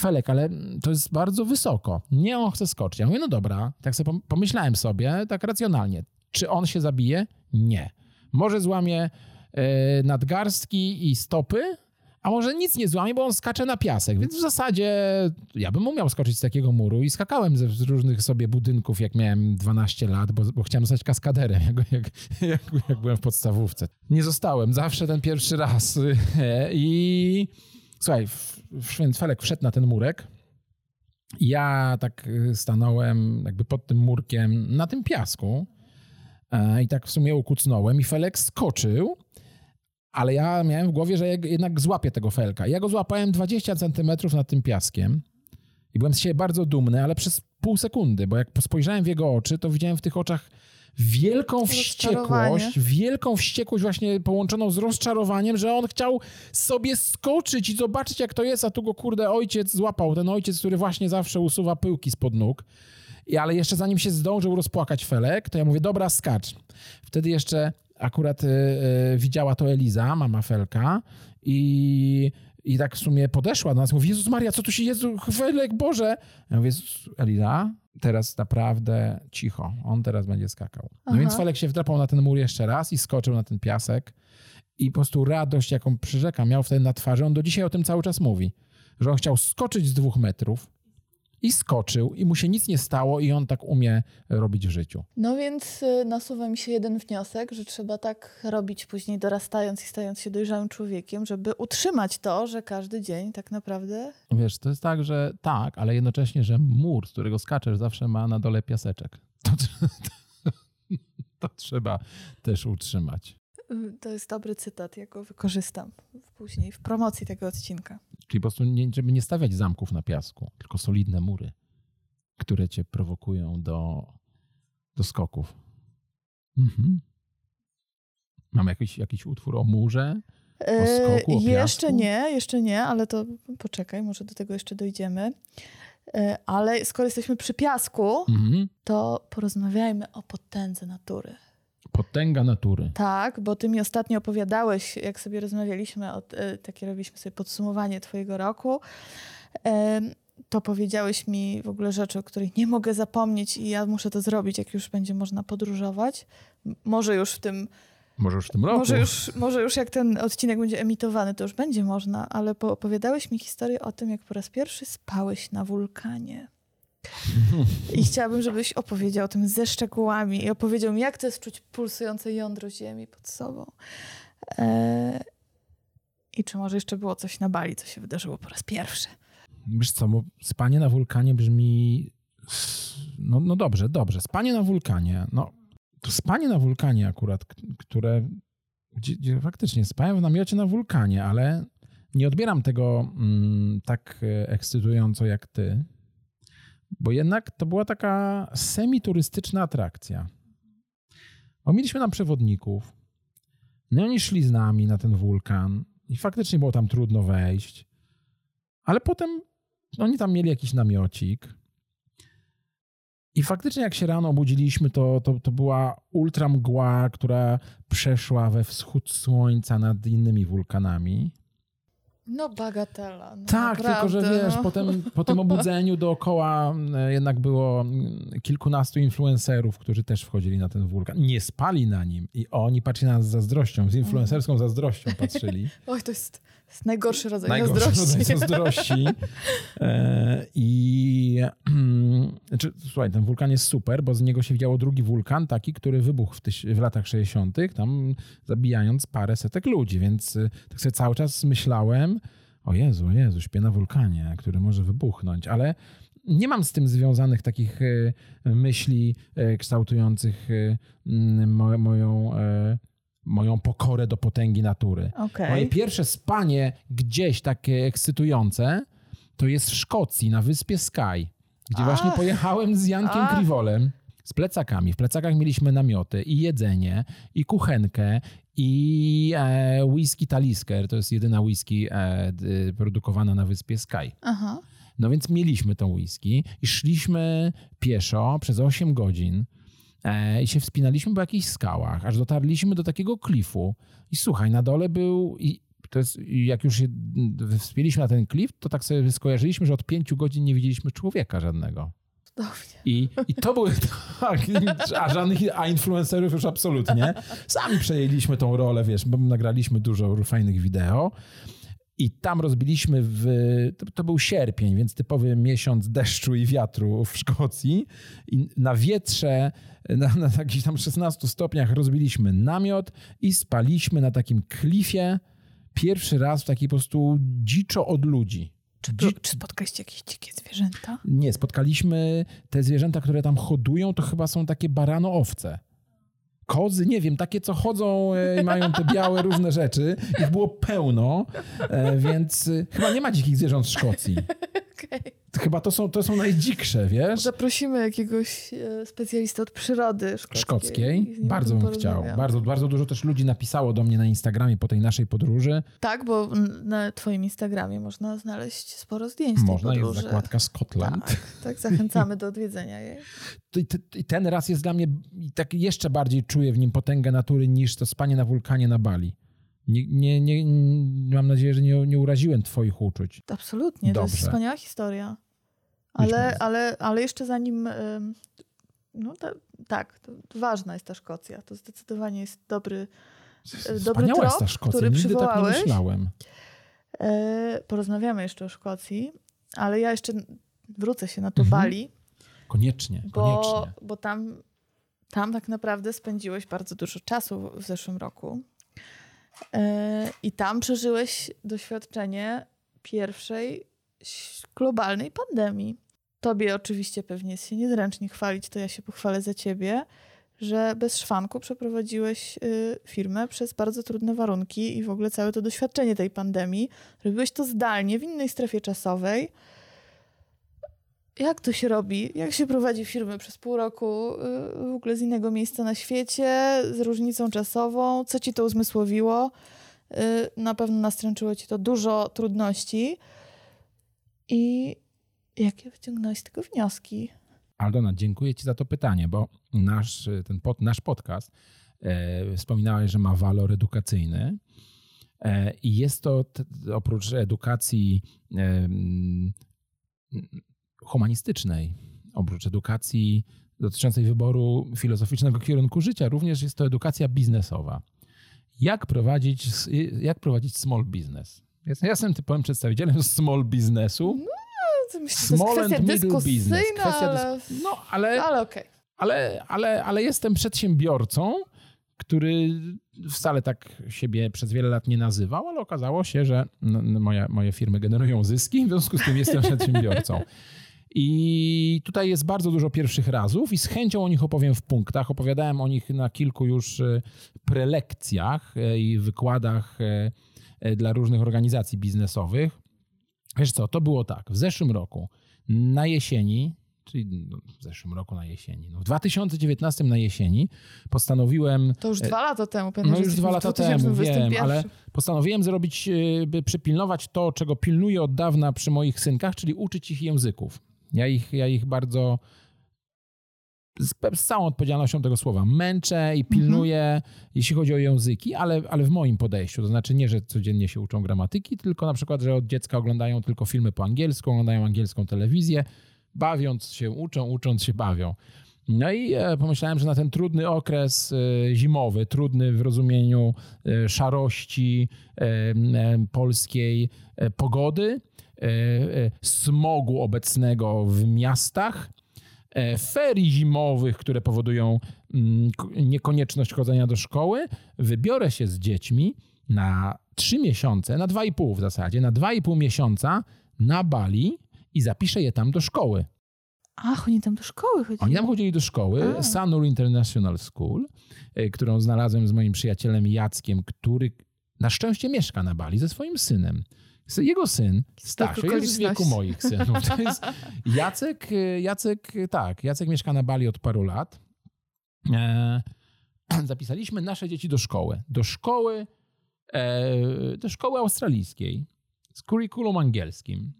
Felek, ale to jest bardzo wysoko. Nie, on chce skoczyć. Ja mówię, no dobra. Tak sobie pom- pomyślałem sobie, tak racjonalnie. Czy on się zabije? Nie. Może złamie e, nadgarstki i stopy, a może nic nie złamie, bo on skacze na piasek. Więc w zasadzie ja bym umiał skoczyć z takiego muru i skakałem ze różnych sobie budynków, jak miałem 12 lat, bo, bo chciałem zostać kaskaderem, jak, jak, jak, jak byłem w podstawówce. Nie zostałem, zawsze ten pierwszy raz. I słuchaj, w- w- Felek wszedł na ten murek. Ja tak y, stanąłem jakby pod tym murkiem na tym piasku e, i tak w sumie ukucnąłem i Felek skoczył, ale ja miałem w głowie, że jednak złapię tego Felka. Ja go złapałem 20 centymetrów nad tym piaskiem i byłem z siebie bardzo dumny, ale przez pół sekundy, bo jak spojrzałem w jego oczy, to widziałem w tych oczach wielką wściekłość, wielką wściekłość właśnie połączoną z rozczarowaniem, że on chciał sobie skoczyć i zobaczyć jak to jest, a tu go kurde ojciec złapał, ten ojciec, który właśnie zawsze usuwa pyłki spod nóg. I, ale jeszcze zanim się zdążył rozpłakać Felek, to ja mówię, dobra, skacz. Wtedy jeszcze akurat y, y, widziała to Eliza, mama Felka i, i tak w sumie podeszła do nas, mówi, Jezus Maria, co tu się, Jezu, Felek, Boże. Ja mówię, Eliza, teraz naprawdę cicho, on teraz będzie skakał. No Aha. więc Felek się wdrapał na ten mur jeszcze raz i skoczył na ten piasek i po prostu radość, jaką przyrzeka miał wtedy na twarzy, on do dzisiaj o tym cały czas mówi, że on chciał skoczyć z dwóch metrów i skoczył i mu się nic nie stało i on tak umie robić w życiu. No więc y, nasuwa mi się jeden wniosek, że trzeba tak robić później dorastając i stając się dojrzałym człowiekiem, żeby utrzymać to, że każdy dzień tak naprawdę... Wiesz, to jest tak, że tak, ale jednocześnie, że mur, z którego skaczesz, zawsze ma na dole piaseczek. To, to, to trzeba też utrzymać. To jest dobry cytat, ja go wykorzystam później w promocji tego odcinka. Czyli po prostu, nie, żeby nie stawiać zamków na piasku, tylko solidne mury, które cię prowokują do, do skoków. Mhm. Mam jakiś, jakiś utwór o murze? O skoku, o E, jeszcze piasku? nie, jeszcze nie, ale to poczekaj, może do tego jeszcze dojdziemy. E, Ale skoro jesteśmy przy piasku, Mhm. to porozmawiajmy o potędze natury. Potęga natury. Tak, bo ty mi ostatnio opowiadałeś, jak sobie rozmawialiśmy, o, e, takie robiliśmy sobie podsumowanie twojego roku, to powiedziałeś mi w ogóle rzeczy, o których nie mogę zapomnieć i ja muszę to zrobić, jak już będzie można podróżować. Może już w tym, Może już w tym roku. może już, może już jak ten odcinek będzie emitowany, to już będzie można, ale po- opowiadałeś mi historię o tym, jak po raz pierwszy spałeś na wulkanie. I chciałabym, żebyś opowiedział o tym ze szczegółami i opowiedział mi, jak to jest czuć pulsujące jądro ziemi pod sobą. E... I czy może jeszcze było coś na Bali, co się wydarzyło po raz pierwszy? Wiesz co, bo spanie na wulkanie brzmi... No, no dobrze, dobrze. Spanie na wulkanie. No, to spanie na wulkanie akurat, które... Gdzie, gdzie faktycznie spałem w namiocie na wulkanie, ale nie odbieram tego mm, tak e, ekscytująco jak ty, bo jednak to była taka semi-turystyczna atrakcja. Bo mieliśmy tam przewodników, no oni szli z nami na ten wulkan i faktycznie było tam trudno wejść, ale potem oni tam mieli jakiś namiocik. I faktycznie jak się rano obudziliśmy, to, to, to była ultramgła, która przeszła we wschód słońca nad innymi wulkanami. No bagatela. No Tak, tylko że naprawdę, wiesz, no. potem, po tym obudzeniu dookoła e, jednak było mm, kilkunastu influencerów, którzy też wchodzili na ten wulkan. Nie spali na nim i oni patrzyli na nas z zazdrością, z influencerską zazdrością patrzyli. Oj, to jest najgorszy rodzaj Najgorszy zazdrości. rodzaj zazdrości. E, I znaczy, słuchaj, ten wulkan jest super, bo z niego się widziało drugi wulkan, taki, który wybuchł w, tyś, w latach 60., tam zabijając parę setek ludzi, więc e, tak sobie cały czas myślałem, o Jezu, o Jezu, śpię na wulkanie, który może wybuchnąć, ale nie mam z tym związanych takich e, myśli e, kształtujących moją, moją pokorę do potęgi natury. Okej. Moje pierwsze spanie gdzieś takie ekscytujące to jest w Szkocji, na wyspie Skye, gdzie właśnie pojechałem z Jankiem Ach. Kriwolem z plecakami. W plecakach mieliśmy namioty i jedzenie, i kuchenkę, i e, whisky Talisker. To jest jedyna whisky e, produkowana na wyspie Skye. Aha. No więc mieliśmy tą whisky i szliśmy pieszo przez 8 godzin i się wspinaliśmy po jakichś skałach, aż dotarliśmy do takiego klifu. I słuchaj, na dole był. I to jest, jak już się wspięliśmy na ten klif, to tak sobie skojarzyliśmy, że od 5 godzin nie widzieliśmy człowieka żadnego. Cudownie. I, I to były tak, a żadnych, a influencerów już absolutnie. Sami przejęliśmy tą rolę, wiesz, bo nagraliśmy dużo fajnych wideo. I tam rozbiliśmy w. To, to był sierpień, więc typowy miesiąc deszczu i wiatru w Szkocji. I na wietrze, na, na jakichś tam 16 stopniach rozbiliśmy namiot i spaliśmy na takim klifie pierwszy raz w takiej po prostu dziczo od ludzi. Czy, Dzi- czy spotkaliście jakieś dzikie zwierzęta? Nie, spotkaliśmy te zwierzęta, które tam hodują, to chyba są takie barano-owce. Kozy, nie wiem, takie co chodzą e, i mają te białe różne rzeczy. Ich było pełno, e, więc e, chyba nie ma dzikich zwierząt w Szkocji. Okej. Chyba to są, to są najdziksze, wiesz? Zaprosimy jakiegoś e, specjalistę od przyrody szkockiej. Szkockiej. Bardzo bym chciał. Bardzo, bardzo dużo też ludzi napisało do mnie na Instagramie po tej naszej podróży. Tak, bo na twoim Instagramie można znaleźć sporo zdjęć tej Można, jest zakładka Scotland. Tak, tak, zachęcamy do odwiedzenia jej. To i te- I ten raz jest dla mnie, tak jeszcze bardziej czuję w nim potęgę natury niż to spanie na wulkanie na Bali. Nie, nie, nie, mam nadzieję, że nie, nie uraziłem twoich uczuć. Absolutnie, to Dobrze. jest wspaniała historia. Ale, ale, ale jeszcze zanim... No ta, tak, to, ważna jest ta Szkocja. To zdecydowanie jest dobry, e, dobry Wspaniała jest ta trop, Szkocja, który nigdy tak nie przywołałeś. myślałem. E, porozmawiamy jeszcze o Szkocji, ale ja jeszcze wrócę się na to Mhm. Bali, Koniecznie, bo, koniecznie. bo tam, tam tak naprawdę spędziłeś bardzo dużo czasu w zeszłym roku. E, I tam przeżyłeś doświadczenie pierwszej globalnej pandemii. Tobie oczywiście pewnie jest się niezręcznie chwalić, to ja się pochwalę za ciebie, że bez szwanku przeprowadziłeś y, firmę przez bardzo trudne warunki i w ogóle całe to doświadczenie tej pandemii. Robiłeś to zdalnie, w innej strefie czasowej. Jak to się robi? Jak się prowadzi firmę przez pół roku y, w ogóle z innego miejsca na świecie, z różnicą czasową? Co ci to uzmysłowiło? Y, Na pewno nastręczyło ci to dużo trudności. I jakie wyciągnąłeś z tego wnioski? Aldona, dziękuję ci za to pytanie, bo nasz, ten pod, nasz podcast e, wspominałeś, że ma walor edukacyjny. E, I jest to t, oprócz edukacji e, mm, humanistycznej, oprócz edukacji dotyczącej wyboru filozoficznego kierunku życia, również jest to edukacja biznesowa. Jak prowadzić, jak prowadzić small business? Jestem, ja jestem typowym przedstawicielem small Myślę, że to Small jest and middle business. Kwestia ale, dys- No, ale, ale okej. ale, ale, ale jestem przedsiębiorcą, który wcale tak siebie przez wiele lat nie nazywał, ale okazało się, że moja, moje firmy generują zyski, w związku z tym jestem przedsiębiorcą. I tutaj jest bardzo dużo pierwszych razów i z chęcią o nich opowiem w punktach. Opowiadałem o nich na kilku już e, prelekcjach e, i wykładach e, dla różnych organizacji biznesowych. Wiesz co, to było tak. W zeszłym roku na jesieni, czyli no, w zeszłym roku na jesieni, no w 2019 na jesieni postanowiłem To już E, dwa lata temu. Pamiętam, no już dwa lata temu, wiem, 2021. ale postanowiłem zrobić, e, by przypilnować to, czego pilnuję od dawna przy moich synkach, czyli uczyć ich języków. Ja ich, ja ich bardzo z, z całą odpowiedzialnością tego słowa męczę i pilnuję, jeśli chodzi o języki, ale, ale w moim podejściu. To znaczy nie, że codziennie się uczą gramatyki, tylko na przykład, że od dziecka oglądają tylko filmy po angielsku, oglądają angielską telewizję, bawiąc się uczą, ucząc się bawią. No i e, pomyślałem, że na ten trudny okres e, zimowy, trudny w rozumieniu e, szarości polskiej pogody, smogu obecnego w miastach, ferii zimowych, które powodują mm, niekonieczność chodzenia do szkoły, wybiorę się z dziećmi na trzy miesiące, na dwa i pół w zasadzie, na dwa i pół miesiąca na Bali i zapiszę je tam do szkoły. Ach, oni tam do szkoły chodzili. Oni tam chodzili do szkoły, A. Sanur International School, y, którą znalazłem z moim przyjacielem Jackiem, który na szczęście mieszka na Bali ze swoim synem. Jego syn, Stasio, jest w wieku moich synów. To jest Jacek, Jacek, tak, Jacek mieszka na Bali od paru lat. E, zapisaliśmy nasze dzieci do szkoły. Do szkoły, e, do szkoły australijskiej z kurikulum angielskim.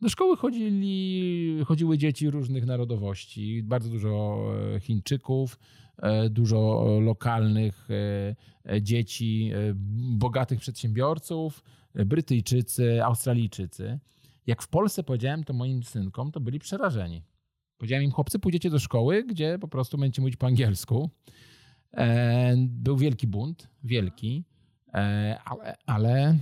Do szkoły chodzili, chodziły dzieci różnych narodowości, bardzo dużo e, Chińczyków, dużo lokalnych e, e, dzieci, e, bogatych przedsiębiorców, e, Brytyjczycy, Australijczycy. Jak w Polsce powiedziałem to moim synkom, to byli przerażeni. Powiedziałem im, chłopcy, pójdziecie do szkoły, gdzie po prostu będziecie mówić po angielsku. E, Był wielki bunt, wielki, e, ale, ale,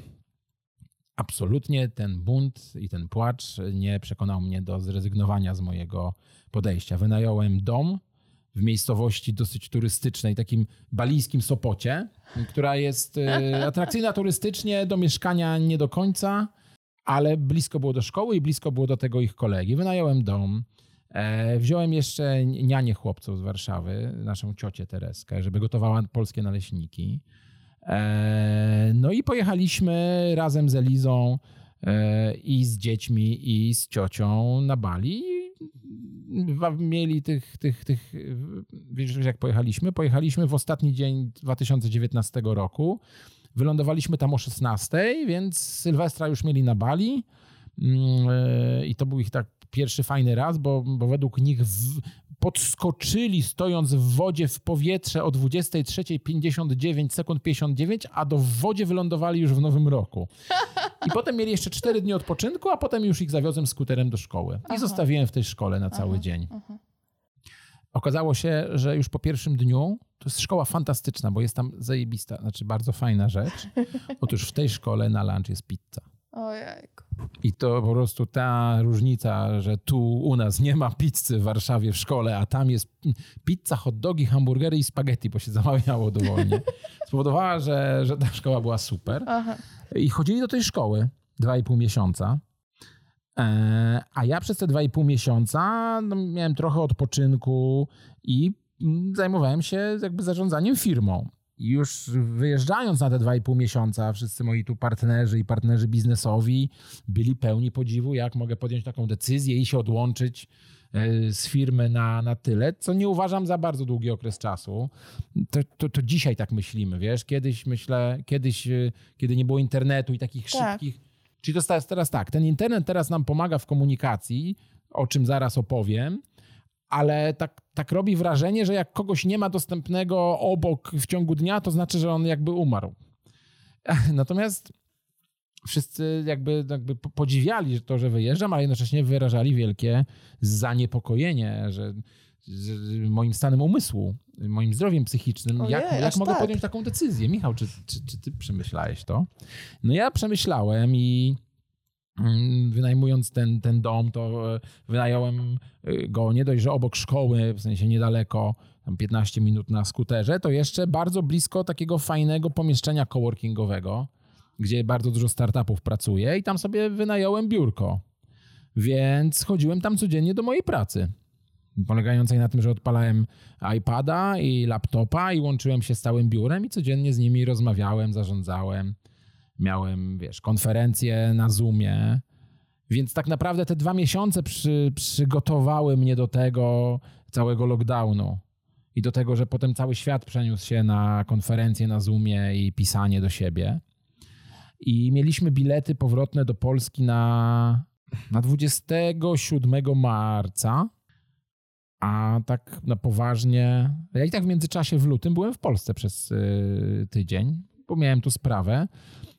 absolutnie ten bunt i ten płacz nie przekonał mnie do zrezygnowania z mojego podejścia. Wynająłem dom w miejscowości dosyć turystycznej, takim balijskim Sopocie, która jest e, atrakcyjna turystycznie, do mieszkania nie do końca, ale blisko było do szkoły i blisko było do tego ich kolegi. Wynająłem dom. E, wziąłem jeszcze nianię chłopców z Warszawy, naszą ciocię Tereskę, żeby gotowała polskie naleśniki. E, no i pojechaliśmy razem z Elizą i z dziećmi i z ciocią na Bali. Mieli tych, tych, tych, wiesz jak pojechaliśmy? Pojechaliśmy w ostatni dzień 2019 roku. Wylądowaliśmy tam o 16, więc Sylwestra już mieli na Bali. Mm, e, I to był ich tak pierwszy fajny raz, bo, bo według nich podskoczyli stojąc w wodzie w powietrze o 23.59 sekund 59, a do w wodzie wylądowali już w nowym roku. I potem mieli jeszcze 4 dni odpoczynku, a potem już ich zawiozłem skuterem do szkoły. I zostawiłem w tej szkole na cały dzień. Okazało się, że już po pierwszym dniu to jest szkoła fantastyczna, bo jest tam zajebista, znaczy bardzo fajna rzecz. Otóż w tej szkole na lunch jest pizza. Ojejku. I to po prostu ta różnica, że tu u nas nie ma pizzy w Warszawie w szkole, a tam jest pizza, hot dogi, hamburgery i spaghetti, bo się zamawiało dowolnie, spowodowała, że, że ta szkoła była super. Aha. I chodzili do tej szkoły 2,5 miesiąca. E, A ja przez te 2,5 miesiąca no, miałem trochę odpoczynku i mm, zajmowałem się jakby zarządzaniem firmą. I już wyjeżdżając na te 2,5 miesiąca, wszyscy moi tu partnerzy i partnerzy biznesowi byli pełni podziwu, jak mogę podjąć taką decyzję i się odłączyć e, z firmy na, na tyle, co nie uważam za bardzo długi okres czasu. To, to, to dzisiaj tak myślimy, wiesz? Kiedyś myślę, kiedyś, e, kiedy nie było internetu i takich Tak. szybkich. Czyli to teraz tak, ten internet teraz nam pomaga w komunikacji, o czym zaraz opowiem, ale tak, tak robi wrażenie, że jak kogoś nie ma dostępnego obok w ciągu dnia, to znaczy, że on jakby umarł. Natomiast wszyscy jakby, jakby po- podziwiali to, że wyjeżdżam, ale jednocześnie wyrażali wielkie zaniepokojenie, że, moim stanem umysłu, moim zdrowiem psychicznym, Ojej, jak, jak mogę tak. podjąć taką decyzję. Michał, czy, czy, czy ty przemyślałeś to? No ja przemyślałem i wynajmując ten, ten dom, to e, wynająłem e, go nie dość, że obok szkoły, w sensie niedaleko, tam 15 minut na skuterze, to jeszcze bardzo blisko takiego fajnego pomieszczenia coworkingowego, gdzie bardzo dużo startupów pracuje i tam sobie wynająłem biurko. Więc chodziłem tam codziennie do mojej pracy. Polegającej na tym, że odpalałem iPada i laptopa i łączyłem się z całym biurem i codziennie z nimi rozmawiałem, zarządzałem. Miałem, wiesz, konferencje na Zoomie. Więc tak naprawdę te dwa miesiące przy, przygotowały mnie do tego całego lockdownu. I do tego, że potem cały świat przeniósł się na konferencje na Zoomie i pisanie do siebie. I mieliśmy bilety powrotne do Polski na, na 27 marca. A tak na poważnie. Ja i tak w międzyczasie w lutym byłem w Polsce przez y, tydzień, bo miałem tu sprawę.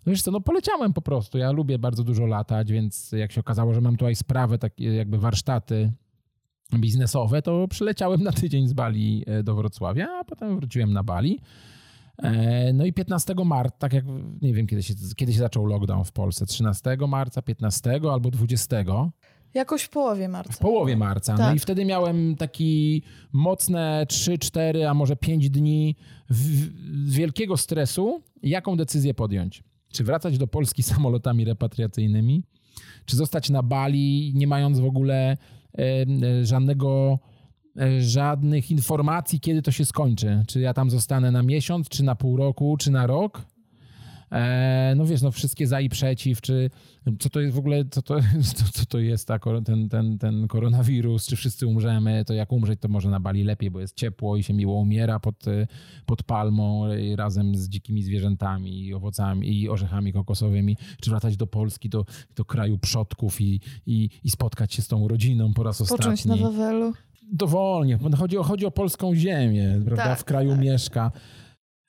No wiesz co, no poleciałem po prostu. Ja lubię bardzo dużo latać, więc jak się okazało, że mam tutaj sprawę, takie jakby warsztaty biznesowe, to przyleciałem na tydzień z Bali e, do Wrocławia, a potem wróciłem na Bali. E, No i 15 marca, tak jak nie wiem, kiedy się, kiedy się zaczął lockdown w Polsce, 13 marca, 15 albo 20. Jakoś w połowie marca. W połowie marca. No Tak. i wtedy miałem taki mocne 3, 4, a może 5 dni w- wielkiego stresu, jaką decyzję podjąć. Czy wracać do Polski samolotami repatriacyjnymi, czy zostać na Bali, nie mając w ogóle e, żadnego, e, żadnych informacji, kiedy to się skończy. Czy ja tam zostanę na miesiąc, czy na pół roku, czy na rok. E, no wiesz, no wszystkie za i przeciw, czy co to jest w ogóle, co to, co, to jest ta, ten, ten, ten koronawirus, czy wszyscy umrzemy, to jak umrzeć, to może na Bali lepiej, bo jest ciepło i się miło umiera pod, e, pod palmą i razem z dzikimi zwierzętami i owocami i orzechami kokosowymi, czy wracać do Polski, do, do kraju przodków i, i, i spotkać się z tą rodziną po raz Począć ostatni na Wawelu. dowolnie. bo Chodzi o, chodzi o polską ziemię, prawda? Tak, w kraju mieszka.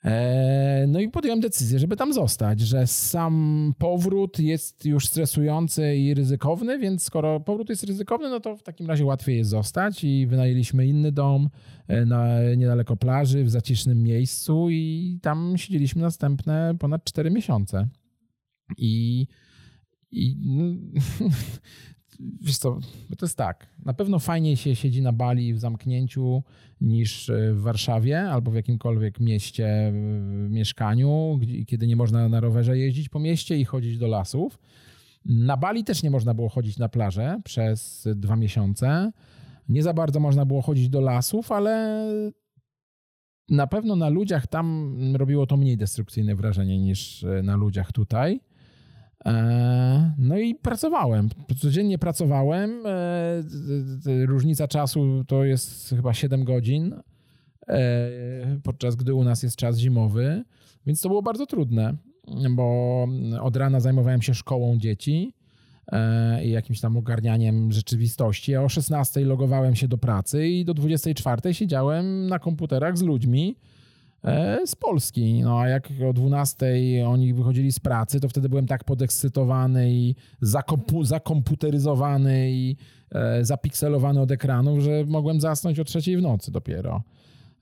E, no i podjąłem decyzję, żeby tam zostać, że sam powrót jest już stresujący i ryzykowny, więc skoro powrót jest ryzykowny, no to w takim razie łatwiej jest zostać i wynajęliśmy inny dom e, na, niedaleko plaży, w zacisznym miejscu i tam siedzieliśmy następne ponad 4 miesiące. I I wiesz co, to jest tak. Na pewno fajniej się siedzi na Bali w zamknięciu niż w Warszawie albo w jakimkolwiek mieście, mieszkaniu, kiedy nie można na rowerze jeździć po mieście i chodzić do lasów. Na Bali też nie można było chodzić na plażę przez dwa miesiące. Nie za bardzo można było chodzić do lasów, ale na pewno na ludziach tam robiło to mniej destrukcyjne wrażenie niż e, na ludziach tutaj. E, No i pracowałem. Codziennie pracowałem. E, Różnica czasu to jest chyba 7 godzin, e, podczas gdy u nas jest czas zimowy, więc to było bardzo trudne, bo od rana zajmowałem się szkołą dzieci i jakimś tam ogarnianiem rzeczywistości, a o 16 logowałem się do pracy i do 24 siedziałem na komputerach z ludźmi z Polski. No a jak o 12 oni wychodzili z pracy, to wtedy byłem tak podekscytowany i zakompu- zakomputeryzowany i e, zapikselowany od ekranów, że mogłem zasnąć o trzeciej w nocy dopiero.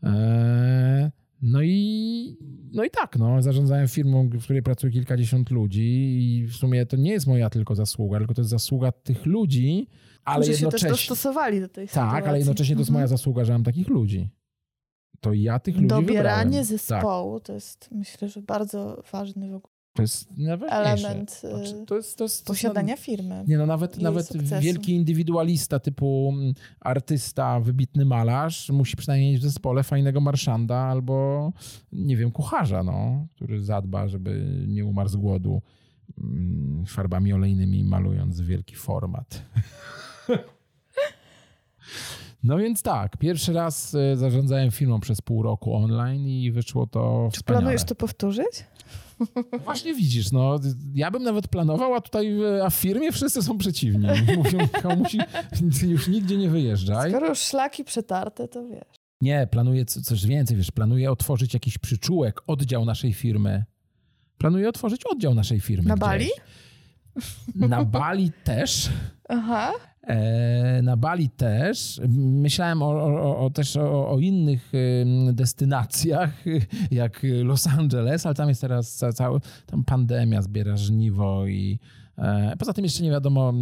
E, no i, no i tak, no, zarządzałem firmą, w której pracuje kilkadziesiąt ludzi i w sumie to nie jest moja tylko zasługa, tylko to jest zasługa tych ludzi, ale Którzy się też jednocześnie... dostosowali do tej sytuacji. Tak, ale jednocześnie to jest moja zasługa, że mam takich ludzi. To ja tych ludzi Dobieranie wybrałem. Tak, zespołu to jest, myślę, że bardzo ważny w ogóle to jest element Znaczy, y, to jest, to jest, to posiadania firmy. Nie no, nawet, nawet sukcesu. wielki indywidualista typu mm, artysta, wybitny malarz musi przynajmniej mieć w zespole fajnego marszanda albo, nie wiem, kucharza, no, który zadba, żeby nie umarł z głodu mm, farbami olejnymi malując wielki format. No więc tak, pierwszy raz e, zarządzałem firmą przez pół roku online i wyszło to Czy wspaniale. planujesz to powtórzyć? Właśnie widzisz, no ja bym nawet planował, a tutaj e, a w firmie wszyscy są przeciwni. Mówią, komuś już nigdzie nie wyjeżdżaj. Skoro już szlaki przetarte, to wiesz. Nie, planuję co- coś więcej, wiesz, planuję otworzyć jakiś przyczółek, oddział naszej firmy. Planuję otworzyć oddział naszej firmy. Na gdzieś. Bali? Na Bali też. Aha. E, na Bali też. Myślałem o, o, o, też o, o innych destynacjach, jak Los Angeles, ale tam jest teraz ca, cały, tam pandemia zbiera żniwo i e, poza tym jeszcze nie wiadomo,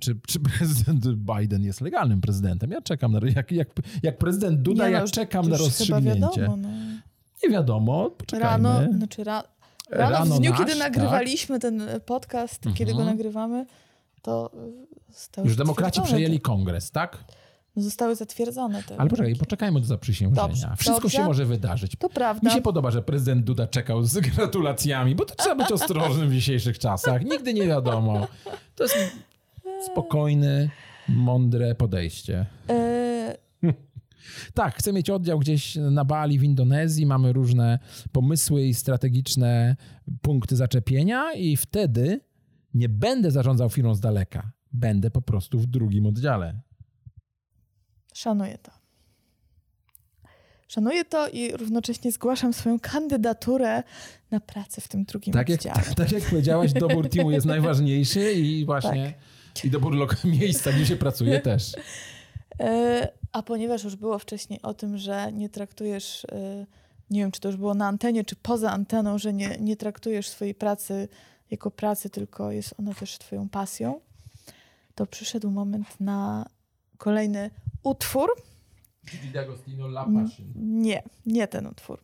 czy, czy prezydent Biden jest legalnym prezydentem. Ja czekam na, jak, jak, jak prezydent Duda, Nie no, ja już- czekam na rozstrzygnięcie. Wiadomo, no. Nie wiadomo, poczekajmy. Rano, znaczy ra, rano, Rano w dniu, nasz, kiedy tak. nagrywaliśmy ten podcast, kiedy go Mhm. nagrywamy, to y, zostały Już demokraci przejęli kongres, tak? Zostały zatwierdzone te Ale poczekaj, poczekajmy do zaprzysiężenia. Dobrze, Wszystko dobrze. się może wydarzyć. To prawda. Mi się podoba, że prezydent Duda czekał z gratulacjami, bo to trzeba być ostrożnym w dzisiejszych czasach. Nigdy nie wiadomo. To jest spokojne, mądre podejście. E, Tak, chcę mieć oddział gdzieś na Bali w Indonezji, mamy różne pomysły i strategiczne punkty zaczepienia i wtedy nie będę zarządzał firmą z daleka. Będę po prostu w drugim oddziale. Szanuję to. Szanuję to i równocześnie zgłaszam swoją kandydaturę na pracę w tym drugim Tak jak, oddziale. tak jak powiedziałaś, dobór teamu jest najważniejszy i właśnie i dobór lok- miejsca, gdzie się pracuje też. E, A ponieważ już było wcześniej o tym, że nie traktujesz, e, nie wiem czy to już było na antenie, czy poza anteną, że nie, nie traktujesz swojej pracy jako pracy, tylko jest ona też twoją pasją, to przyszedł moment na kolejny utwór. Nie, nie ten utwór.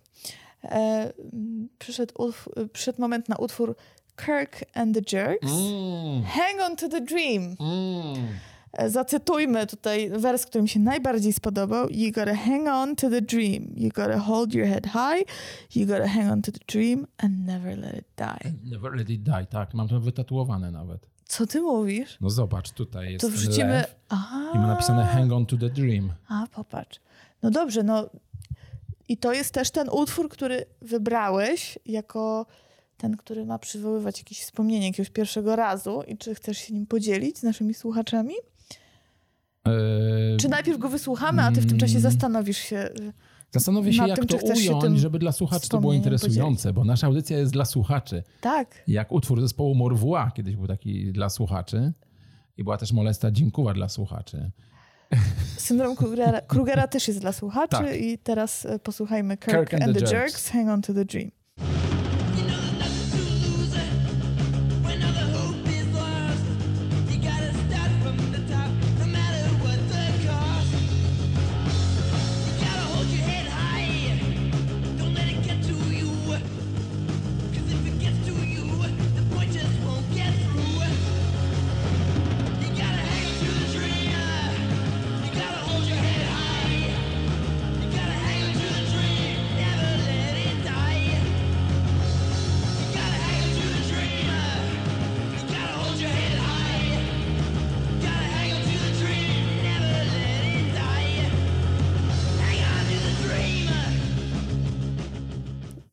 E, m, przyszedł, przyszedł moment na utwór Kirk and the Jerks. Mm, Hang on to the dream. mm. E, Zacytujmy tutaj wers, który mi się najbardziej spodobał. You gotta hang on to the dream. You gotta hold your head high. You gotta hang on to the dream and never let it die. Never let it die, tak. Mam to wytatuowane nawet. Co ty mówisz? No zobacz, tutaj jest To wrzucimy... lew i ma napisane hang on to the dream. A, popatrz. No dobrze, no i to jest też ten utwór, który wybrałeś jako ten, który ma przywoływać jakieś wspomnienie jakiegoś pierwszego razu i czy chcesz się nim podzielić z naszymi słuchaczami? Eee, Czy najpierw go wysłuchamy, a ty w tym czasie Mm. zastanowisz się... y, Zastanowię się, jak tym, to ująć, żeby dla słuchaczy to było interesujące, bo nasza audycja jest dla słuchaczy. Tak, Jak utwór zespołu Morwua kiedyś był taki dla słuchaczy i była też molesta dziękuwa dla słuchaczy. syndrom Krugera, Krugera też jest dla słuchaczy Tak. i teraz y, posłuchajmy Kirk, and, the, Jerks. Hang on to the dream.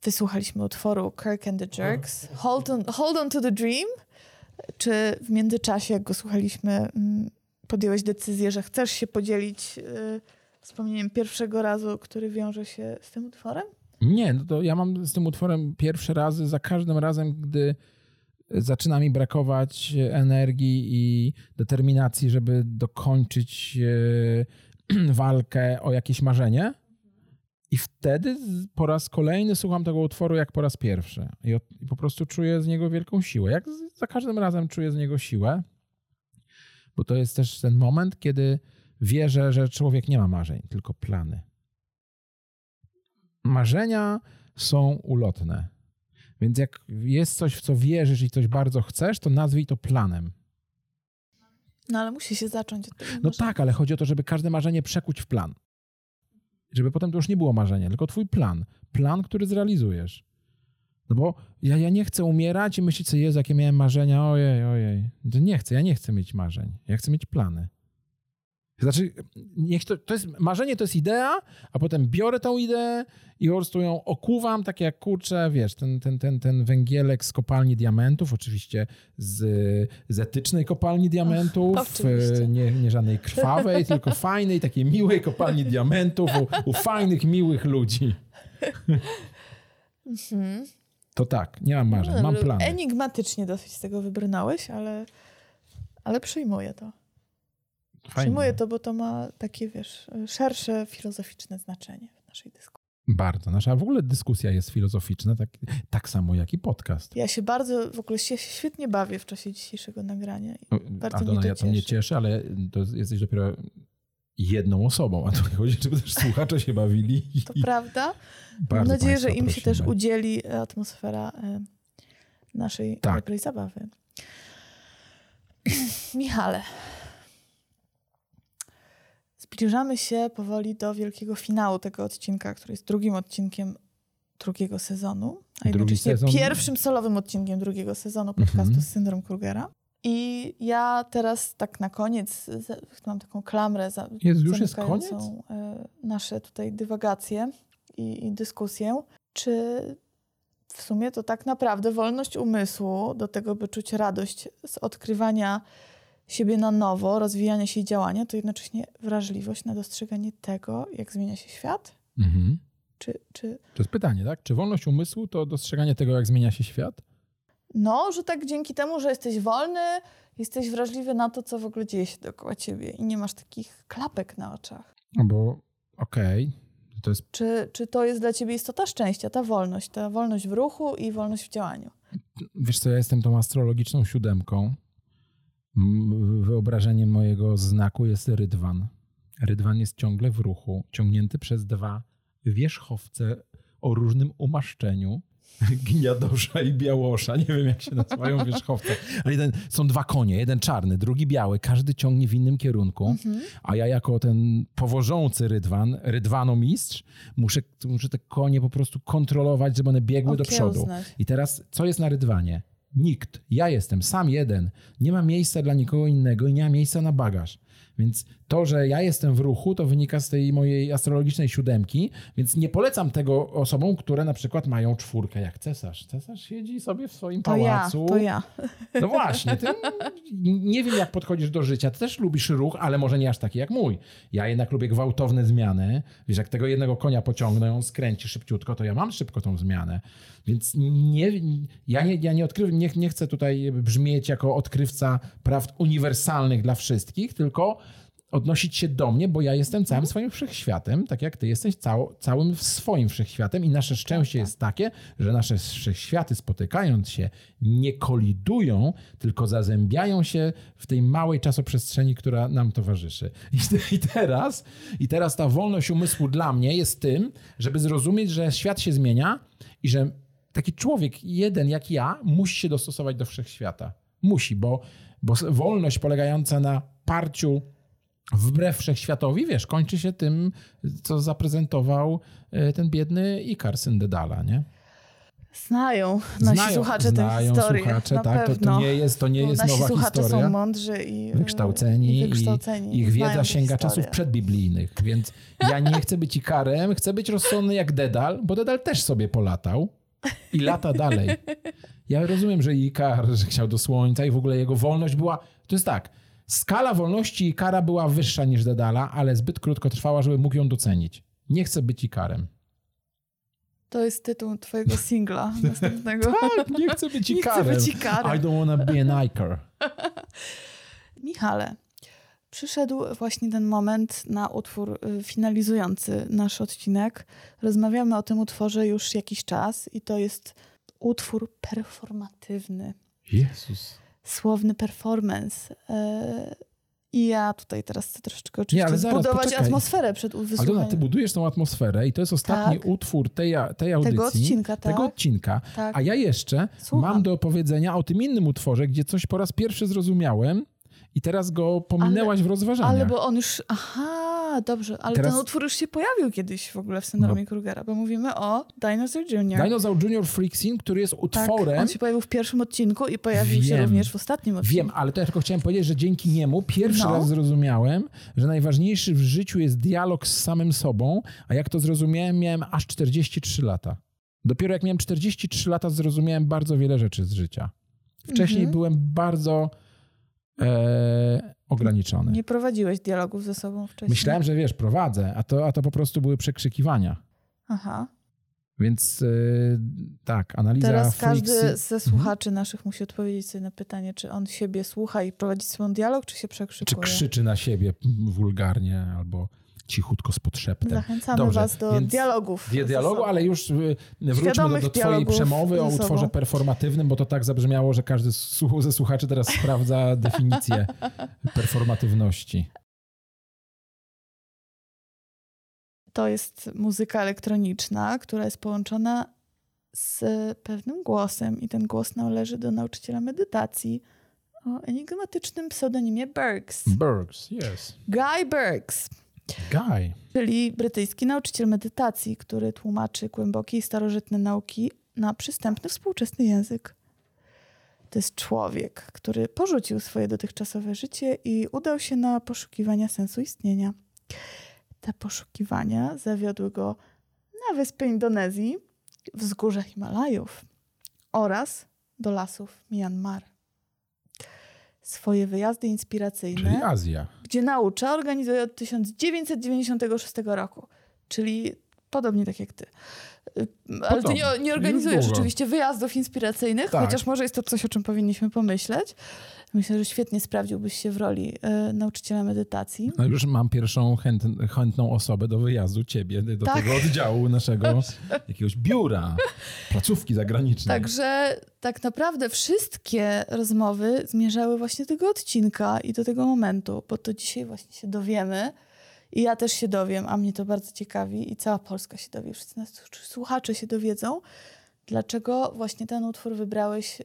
Wysłuchaliśmy utworu Kirk and the Jerks, Hold on, Hold on to the Dream. Czy w międzyczasie, jak go słuchaliśmy, mm, podjąłeś decyzję, że chcesz się podzielić y, wspomnieniem pierwszego razu, który wiąże się z tym utworem? Nie, no to ja mam z tym utworem pierwsze razy, za każdym razem, gdy zaczyna mi brakować energii i determinacji, żeby dokończyć e, walkę o jakieś marzenie. I wtedy po raz kolejny słucham tego utworu jak po raz pierwszy. I, od, i po prostu czuję z niego wielką siłę. Jak za każdym razem czuję z niego siłę, bo to jest też ten moment, kiedy wierzę, że człowiek nie ma marzeń, tylko plany. Marzenia są ulotne. Więc jak jest coś, w co wierzysz i coś bardzo chcesz, to nazwij to planem. No ale musi się zacząć od tego. No marzenia. tak, ale chodzi o to, żeby każde marzenie przekuć w plan. Żeby potem to już nie było marzenie, tylko twój plan. Plan, który zrealizujesz. No bo ja, ja nie chcę umierać i myśleć sobie, Jezu, jakie miałem marzenia, ojej, ojej. Nie chcę, ja nie chcę mieć marzeń. Ja chcę mieć plany. Znaczy, niech to, to jest, marzenie to jest idea, a potem biorę tą ideę i po prostu ją okuwam, tak jak kurczę, wiesz, ten, ten, ten, ten węgielek z kopalni diamentów, oczywiście z, z etycznej kopalni diamentów, oczywiście. e, nie, nie żadnej krwawej, tylko fajnej, takiej miłej kopalni diamentów u, u fajnych, miłych ludzi. Mhm. To tak, nie mam marzeń, No, mam plany. Enigmatycznie dosyć z tego wybrnąłeś, ale, ale przyjmuję to. Fajnie. Przyjmuję to, bo to ma takie, wiesz, szersze filozoficzne znaczenie w naszej dyskusji. Bardzo. Nasza w ogóle dyskusja jest filozoficzna, tak, tak samo jak i podcast. Ja się bardzo, w ogóle się świetnie bawię w czasie dzisiejszego nagrania. I Bardzo Aldona, mnie to ja to mnie cieszy. ale to jesteś dopiero jedną osobą, a tu chodzi, żeby też słuchacze się bawili. To prawda. Mam Bardzo nadzieję, że im się też prosimy. udzieli e, atmosfera e, naszej Tak. dobrej zabawy. Michale, zbliżamy się powoli do wielkiego finału tego odcinka, który jest drugim odcinkiem drugiego sezonu, a jednocześnie sezon- pierwszym solowym odcinkiem drugiego sezonu podcastu Mhm. Syndrom Krugera. I ja teraz tak na koniec mam taką klamrę za, Jezu, już jest zamykającą, e, nasze tutaj dywagacje i, i dyskusję. Czy w sumie to tak naprawdę wolność umysłu do tego, by czuć radość z odkrywania siebie na nowo, rozwijania się i działania, to jednocześnie wrażliwość na dostrzeganie tego, jak zmienia się świat? Mhm. Czy, czy To jest pytanie, tak? Czy wolność umysłu to dostrzeganie tego, jak zmienia się świat? no, że tak dzięki temu, że jesteś wolny, jesteś wrażliwy na to, co w ogóle dzieje się dookoła ciebie i nie masz takich klapek na oczach. No bo okej, to jest Czy, czy to jest dla ciebie istota szczęścia, ta wolność, ta wolność w ruchu i wolność w działaniu? Wiesz co, ja jestem tą astrologiczną siódemką. Wyobrażeniem mojego znaku jest rydwan. Rydwan jest ciągle w ruchu, ciągnięty przez dwa wierzchowce o różnym umaszczeniu. Gniadosza i białosza. Nie wiem, jak się nazywają wierzchowce. Ale jeden, są dwa konie, jeden czarny, drugi biały. Każdy ciągnie w innym kierunku. A ja jako ten powożący rydwan, rydwanomistrz, muszę, muszę te konie po prostu kontrolować, żeby one biegły do przodu. Okiełznać. I teraz, co jest na rydwanie? Nikt. Ja jestem sam jeden. Nie ma miejsca dla nikogo innego i nie ma miejsca na bagaż. Więc to, że ja jestem w ruchu, to wynika z tej mojej astrologicznej siódemki, więc nie polecam tego osobom, które na przykład mają czwórkę, jak cesarz. Cesarz siedzi sobie w swoim To ja, pałacu. to ja. No właśnie, ty nie wiem, jak podchodzisz do życia. Ty też lubisz ruch, ale może nie aż taki jak mój. Ja jednak lubię gwałtowne zmiany. Wiesz, jak tego jednego konia pociągnę, on skręci szybciutko, to ja mam szybko tą zmianę. Więc nie, ja, nie, ja nie, odkry, nie, nie chcę tutaj brzmieć jako odkrywca prawd uniwersalnych dla wszystkich, tylko odnosić się do mnie, bo ja jestem całym swoim wszechświatem, tak jak ty jesteś cał, całym swoim wszechświatem i nasze szczęście jest takie, że nasze wszechświaty spotykając się nie kolidują, tylko zazębiają się w tej małej czasoprzestrzeni, która nam towarzyszy. I, i, teraz, I teraz ta wolność umysłu dla mnie jest tym, żeby zrozumieć, że świat się zmienia i że taki człowiek jeden jak ja musi się dostosować do wszechświata. Musi, bo, bo wolność polegająca na parciu wbrew wszechświatowi, wiesz, kończy się tym, co zaprezentował e, ten biedny Ikar syn Dedala, nie? Znają nasi znają, słuchacze znają tę historię. słuchacze, na tak, to, pewno. to nie jest, to nie Bo jest nowa słuchacze historia. są mądrzy i e, wykształceni, i, wykształceni i ich wiedza sięga czasów przedbiblijnych, więc ja nie chcę być ikarem, chcę być rozsądny jak Dedal, bo Dedal też sobie polatał i lata dalej. Ja rozumiem, że Ikar że chciał do słońca i w ogóle jego wolność była, to jest tak, skala wolności Ikara była wyższa niż Dedala, ale zbyt krótko trwała, żeby mógł ją docenić. Nie chcę być Ikarem. To jest tytuł twojego singla następnego. Tak, nie chcę być Nie chcę Ikarem. być Ikarem. I don't wanna be an Ikar. Michale, przyszedł właśnie ten moment na utwór y, finalizujący nasz odcinek. Rozmawiamy o tym utworze już jakiś czas i to jest utwór performatywny, Jezus. Słowny performance. E, I ja tutaj teraz chcę troszeczkę oczywiście ale zaraz, zbudować poczekaj. atmosferę przed Aldona, wysłuchaniem ty budujesz tą atmosferę i to jest ostatni Tak. utwór tej, tej audycji. tego odcinka, tak? Tego odcinka. Tak. A ja jeszcze Słucham. mam do opowiedzenia o tym innym utworze, gdzie coś po raz pierwszy zrozumiałem i teraz go pominęłaś w rozważaniach. Ale bo on już. Aha, dobrze, ale Teraz- ten utwór już się pojawił kiedyś w ogóle w syndromie Krugera, bo mówimy o Dinosaur Jr. Dinosaur Junior Freak Scene, który jest tak, utworem... on się pojawił w pierwszym odcinku i pojawił się Wiem. również w ostatnim odcinku. Wiem, ale to ja tylko chciałem powiedzieć, że dzięki niemu pierwszy No. raz zrozumiałem, że najważniejszy w życiu jest dialog z samym sobą, a jak to zrozumiałem, miałem aż 43 lata. Dopiero jak miałem 43 lata, zrozumiałem bardzo wiele rzeczy z życia. Wcześniej Mhm. byłem bardzo e, ograniczony. Nie prowadziłeś dialogów ze sobą wcześniej. Myślałem, że wiesz, prowadzę, a to, a to po prostu były przekrzykiwania. Aha. Więc e, tak, analiza Teraz każdy ze słuchaczy naszych musi odpowiedzieć sobie na pytanie, czy on siebie słucha i prowadzi swój dialog, czy się czy przekrzykuje. krzyczy na siebie wulgarnie albo cichutko z podszeptem. Zachęcamy Dobrze, was do dialogów. Ze dialogu, ale już y, wróćmy do, do twojej przemowy o ze utworze performatywnym, bo to tak zabrzmiało, że każdy ze słuchaczy teraz sprawdza definicję performatywności. To jest muzyka elektroniczna, która jest połączona z pewnym głosem i ten głos należy do nauczyciela medytacji o enigmatycznym pseudonimie Burks. Burks, yes. Guy Burks, Guy. czyli brytyjski nauczyciel medytacji, który tłumaczy głębokie i starożytne nauki na przystępny współczesny język. To jest człowiek, który porzucił swoje dotychczasowe życie i udał się na poszukiwania sensu istnienia. Te poszukiwania zawiodły go na wyspy Indonezji, wzgórza Himalajów oraz do lasów Myanmar. Swoje wyjazdy inspiracyjne Czyli Azja. gdzie naucza organizuje od 1996 roku, czyli podobnie tak jak ty. Ale ty nie, nie organizujesz oczywiście wyjazdów inspiracyjnych, Tak. chociaż może jest to coś, o czym powinniśmy pomyśleć. Myślę, że świetnie sprawdziłbyś się w roli y, nauczyciela medytacji. No już mam pierwszą chęt, chętną osobę do wyjazdu, ciebie, do Tak. tego oddziału naszego jakiegoś biura, placówki zagranicznej. Także tak naprawdę wszystkie rozmowy zmierzały właśnie do tego odcinka i do tego momentu, bo to dzisiaj właśnie się dowiemy. I ja też się dowiem, a mnie to bardzo ciekawi i cała Polska się dowie, wszyscy nas słuchacze się dowiedzą, dlaczego właśnie ten utwór wybrałeś y,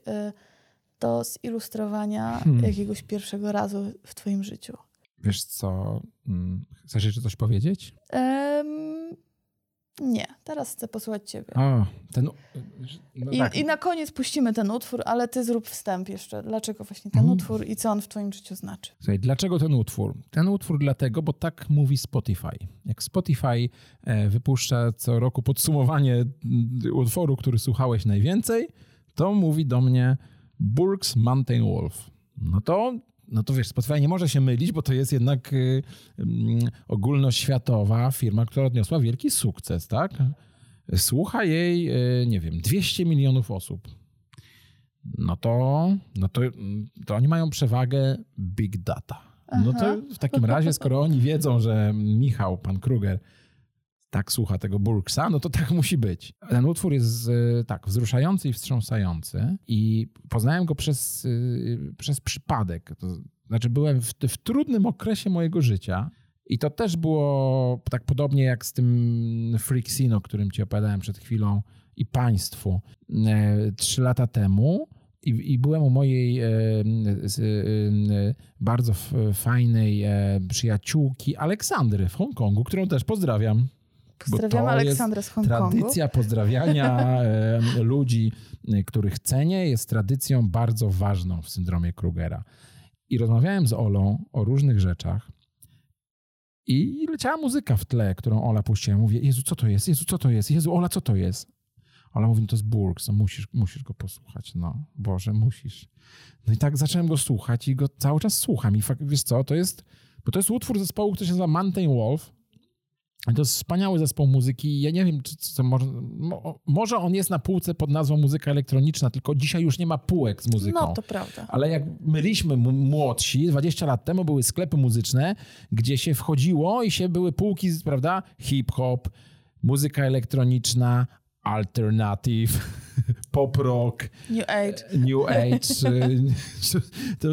do zilustrowania Hmm. jakiegoś pierwszego razu w twoim życiu. Wiesz co, mm, chcesz jeszcze coś powiedzieć? Em, nie, teraz chcę posłuchać ciebie. O, ten... No I, tak. I na koniec puścimy ten utwór, ale ty zrób wstęp jeszcze. Dlaczego właśnie ten Mhm. utwór i co on w twoim życiu znaczy? Słuchaj, dlaczego ten utwór? Ten utwór dlatego, bo tak mówi Spotify. Jak Spotify e, wypuszcza co roku podsumowanie mm, utworu, który słuchałeś najwięcej, to mówi do mnie Burks Mountain Wolf. No to, no to wiesz, Spotify nie może się mylić, bo to jest jednak y, mm, ogólnoświatowa firma, która odniosła wielki sukces, tak? Słucha jej, y, nie wiem, 200 milionów osób no to, no to, to oni mają przewagę big data. No to w takim razie, skoro oni wiedzą, że Michał, pan Kruger, tak słucha tego Burksa, no to tak musi być. Ten utwór jest e, tak wzruszający i wstrząsający i poznałem go przez, e, przez przypadek. To znaczy byłem w, w trudnym okresie mojego życia i to też było tak podobnie jak z tym Freak Scene, o którym ci opowiadałem przed chwilą i państwu e, trzy lata temu. I, I byłem u mojej bardzo fajnej przyjaciółki Aleksandry w Hongkongu, którą też pozdrawiam. Pozdrawiamy jest Aleksandrę z Hongkongu. Tradycja pozdrawiania ludzi, e, których cenię, jest tradycją bardzo ważną w syndromie Krugera. I rozmawiałem z Olą o różnych rzeczach. I leciała muzyka w tle, którą Ola puściła. Mówię, Jezu, co to jest? Jezu, co to jest? Jezu, Ola, co to jest? Ola mówi, no to jest Burks, no musisz, musisz go posłuchać. No, Boże, musisz. No i tak zacząłem go słuchać i go cały czas słucham. I fakt, wiesz co, to jest, bo to jest utwór zespołu, który się nazywa Mountain Wolf. To jest wspaniały zespoł muzyki. Ja nie wiem, czy, czy to może, mo, może on jest na półce pod nazwą muzyka elektroniczna, tylko dzisiaj już nie ma półek z muzyką. No, to prawda. Ale jak myliśmy młodsi, 20 lat temu były sklepy muzyczne, gdzie się wchodziło i się były półki, prawda? Hip-hop, muzyka elektroniczna, alternative, pop rock, New Age. New Age. to,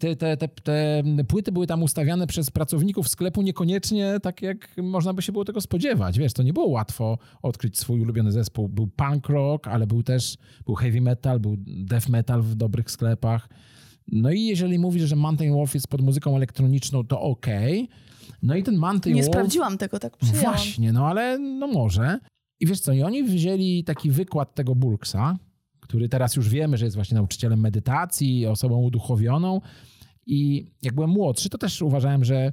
te, te, te, te płyty były tam ustawiane przez pracowników sklepu niekoniecznie tak, jak można by się było tego spodziewać. Wiesz, to nie było łatwo odkryć swój ulubiony zespół. Był punk rock, ale był też był heavy metal, był death metal w dobrych sklepach. No i jeżeli mówisz, że Mountain Wolf jest pod muzyką elektroniczną, to okej. No i ten Mountain Nie Wolf... sprawdziłam tego, tak przyjęłam. Właśnie, no ale no może. I wiesz co, i oni wzięli taki wykład tego Burksa, który teraz już wiemy, że jest właśnie nauczycielem medytacji, osobą uduchowioną. I jak byłem młodszy, to też uważałem, że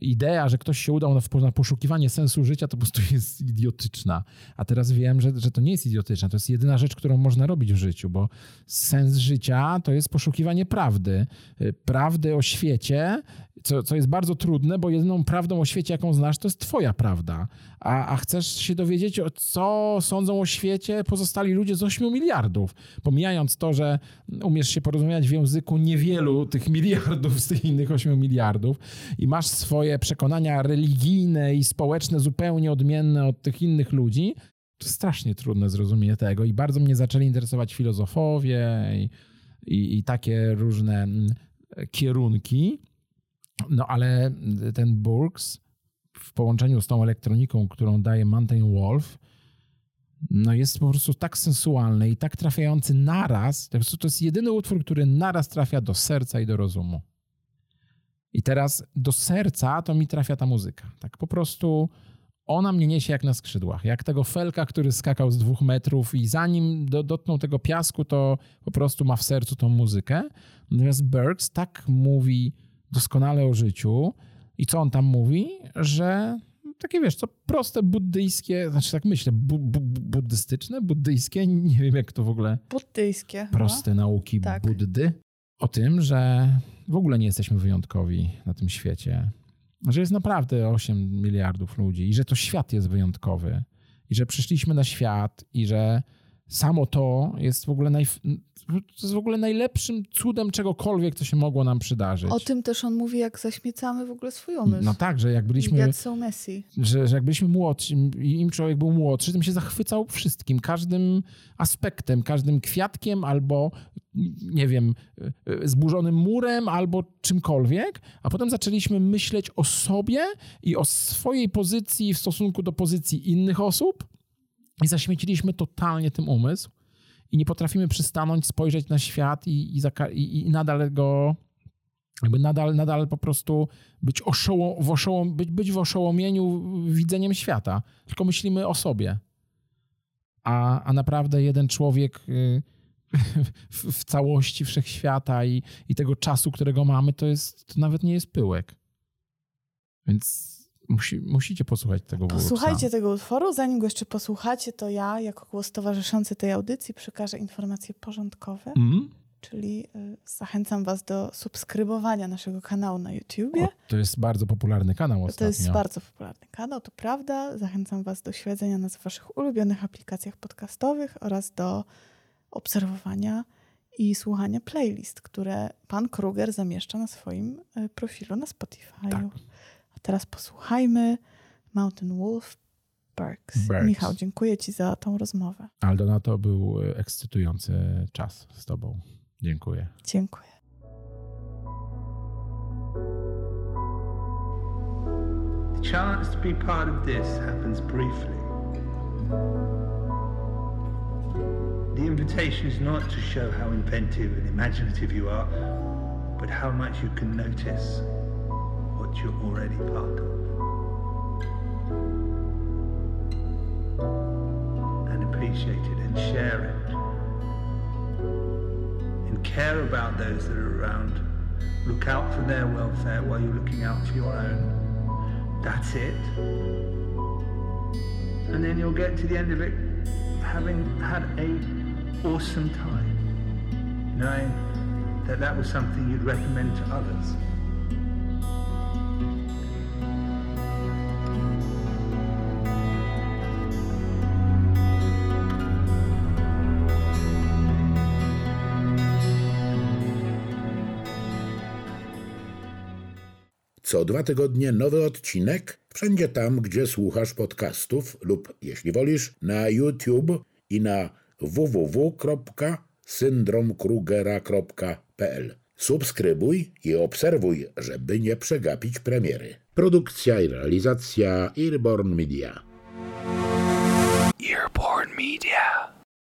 idea, że ktoś się udał na, na poszukiwanie sensu życia, to po prostu jest idiotyczna. A teraz wiem, że, że to nie jest idiotyczna. To jest jedyna rzecz, którą można robić w życiu, bo sens życia to jest poszukiwanie prawdy. Y, Prawdy o świecie, co, co jest bardzo trudne, bo jedyną prawdą o świecie, jaką znasz, to jest twoja prawda. A, a chcesz się dowiedzieć, co sądzą o świecie pozostali ludzie z 8 miliardów. Pomijając to, że umiesz się porozmawiać w języku niewielu tych miliardów z tych innych 8 miliardów i masz swoje przekonania religijne i społeczne zupełnie odmienne od tych innych ludzi, to strasznie trudne zrozumienie tego i bardzo mnie zaczęli interesować filozofowie i, i, i takie różne mm, kierunki. No ale ten Burks w połączeniu z tą elektroniką, którą daje Mountain Wolf, no jest po prostu tak sensualny i tak trafiający naraz. To jest- jedyny utwór, który naraz trafia do serca i do rozumu. I teraz do serca to mi trafia ta muzyka. Tak po prostu ona mnie niesie jak na skrzydłach. Jak tego felka, który skakał z dwóch metrów i zanim do, dotknął tego piasku, to po prostu ma w sercu tą muzykę. Natomiast Burks tak mówi doskonale o życiu. I co on tam mówi? Że takie wiesz, co proste buddyjskie, znaczy tak myślę, bu, bu, bu- buddystyczne, buddyjskie, nie wiem jak to w ogóle Buddyjskie. chyba. proste nauki Tak. Buddy. O tym, że w ogóle nie jesteśmy wyjątkowi na tym świecie. Że jest naprawdę 8 miliardów ludzi i że to świat jest wyjątkowy. I że przyszliśmy na świat i że samo to jest w ogóle, naj, jest w ogóle najlepszym cudem czegokolwiek, co się mogło nam przydarzyć. O tym też on mówi, jak zaśmiecamy w ogóle swój umysł. No tak, że jak byliśmy Get so messy. że, że jak byliśmy młodsi i im człowiek był młodszy, tym się zachwycał wszystkim, każdym aspektem, każdym kwiatkiem albo, nie wiem, e, zburzonym murem albo czymkolwiek, a potem zaczęliśmy myśleć o sobie i o swojej pozycji w stosunku do pozycji innych osób i zaśmieciliśmy totalnie tym umysł i nie potrafimy przystanąć, spojrzeć na świat i, i, i, nadal go jakby nadal, nadal po prostu być, oszołom, w oszołom, być, być w oszołomieniu widzeniem świata. Tylko myślimy o sobie. A, a naprawdę jeden człowiek y, w, w całości wszechświata i, i tego czasu, którego mamy, to, jest, to nawet nie jest pyłek. Więc musi, musicie posłuchać tego Burksa. Posłuchajcie tego utworu. Zanim go jeszcze posłuchacie, to ja, jako głos towarzyszący tej audycji, przekażę informacje porządkowe. Mm? Czyli y, zachęcam Was do subskrybowania naszego kanału na YouTubie. O, to jest bardzo popularny kanał ostatnio. To jest bardzo popularny kanał, to prawda. Zachęcam Was do śledzenia nas w Waszych ulubionych aplikacjach podcastowych oraz do obserwowania i słuchania playlist, które pan Kruger zamieszcza na swoim y, profilu na Spotify. Tak. A teraz posłuchajmy Mountain Wolf Burks. Burks. Michał, dziękuję Ci za tą rozmowę. Aldona, to był e, ekscytujący czas z tobą. Dziękuję. Dziękuję. The chance to be part of this happens briefly. The invitation is not to show how inventive and imaginative you are, but how much you can notice what you're already part of. And appreciate it and share it. And care about those that are around. Look out for their welfare while you're looking out for your own. That's it. And then you'll get to the end of it having had a awesome time, knowing that that was something you'd recommend to others. Co dwa tygodnie nowy odcinek, wszędzie tam, gdzie słuchasz podcastów lub, jeśli wolisz, na YouTube i na www.syndromkrugera.pl. Subskrybuj i obserwuj, żeby nie przegapić premiery. Produkcja i realizacja Earborn Media. Earborn Media.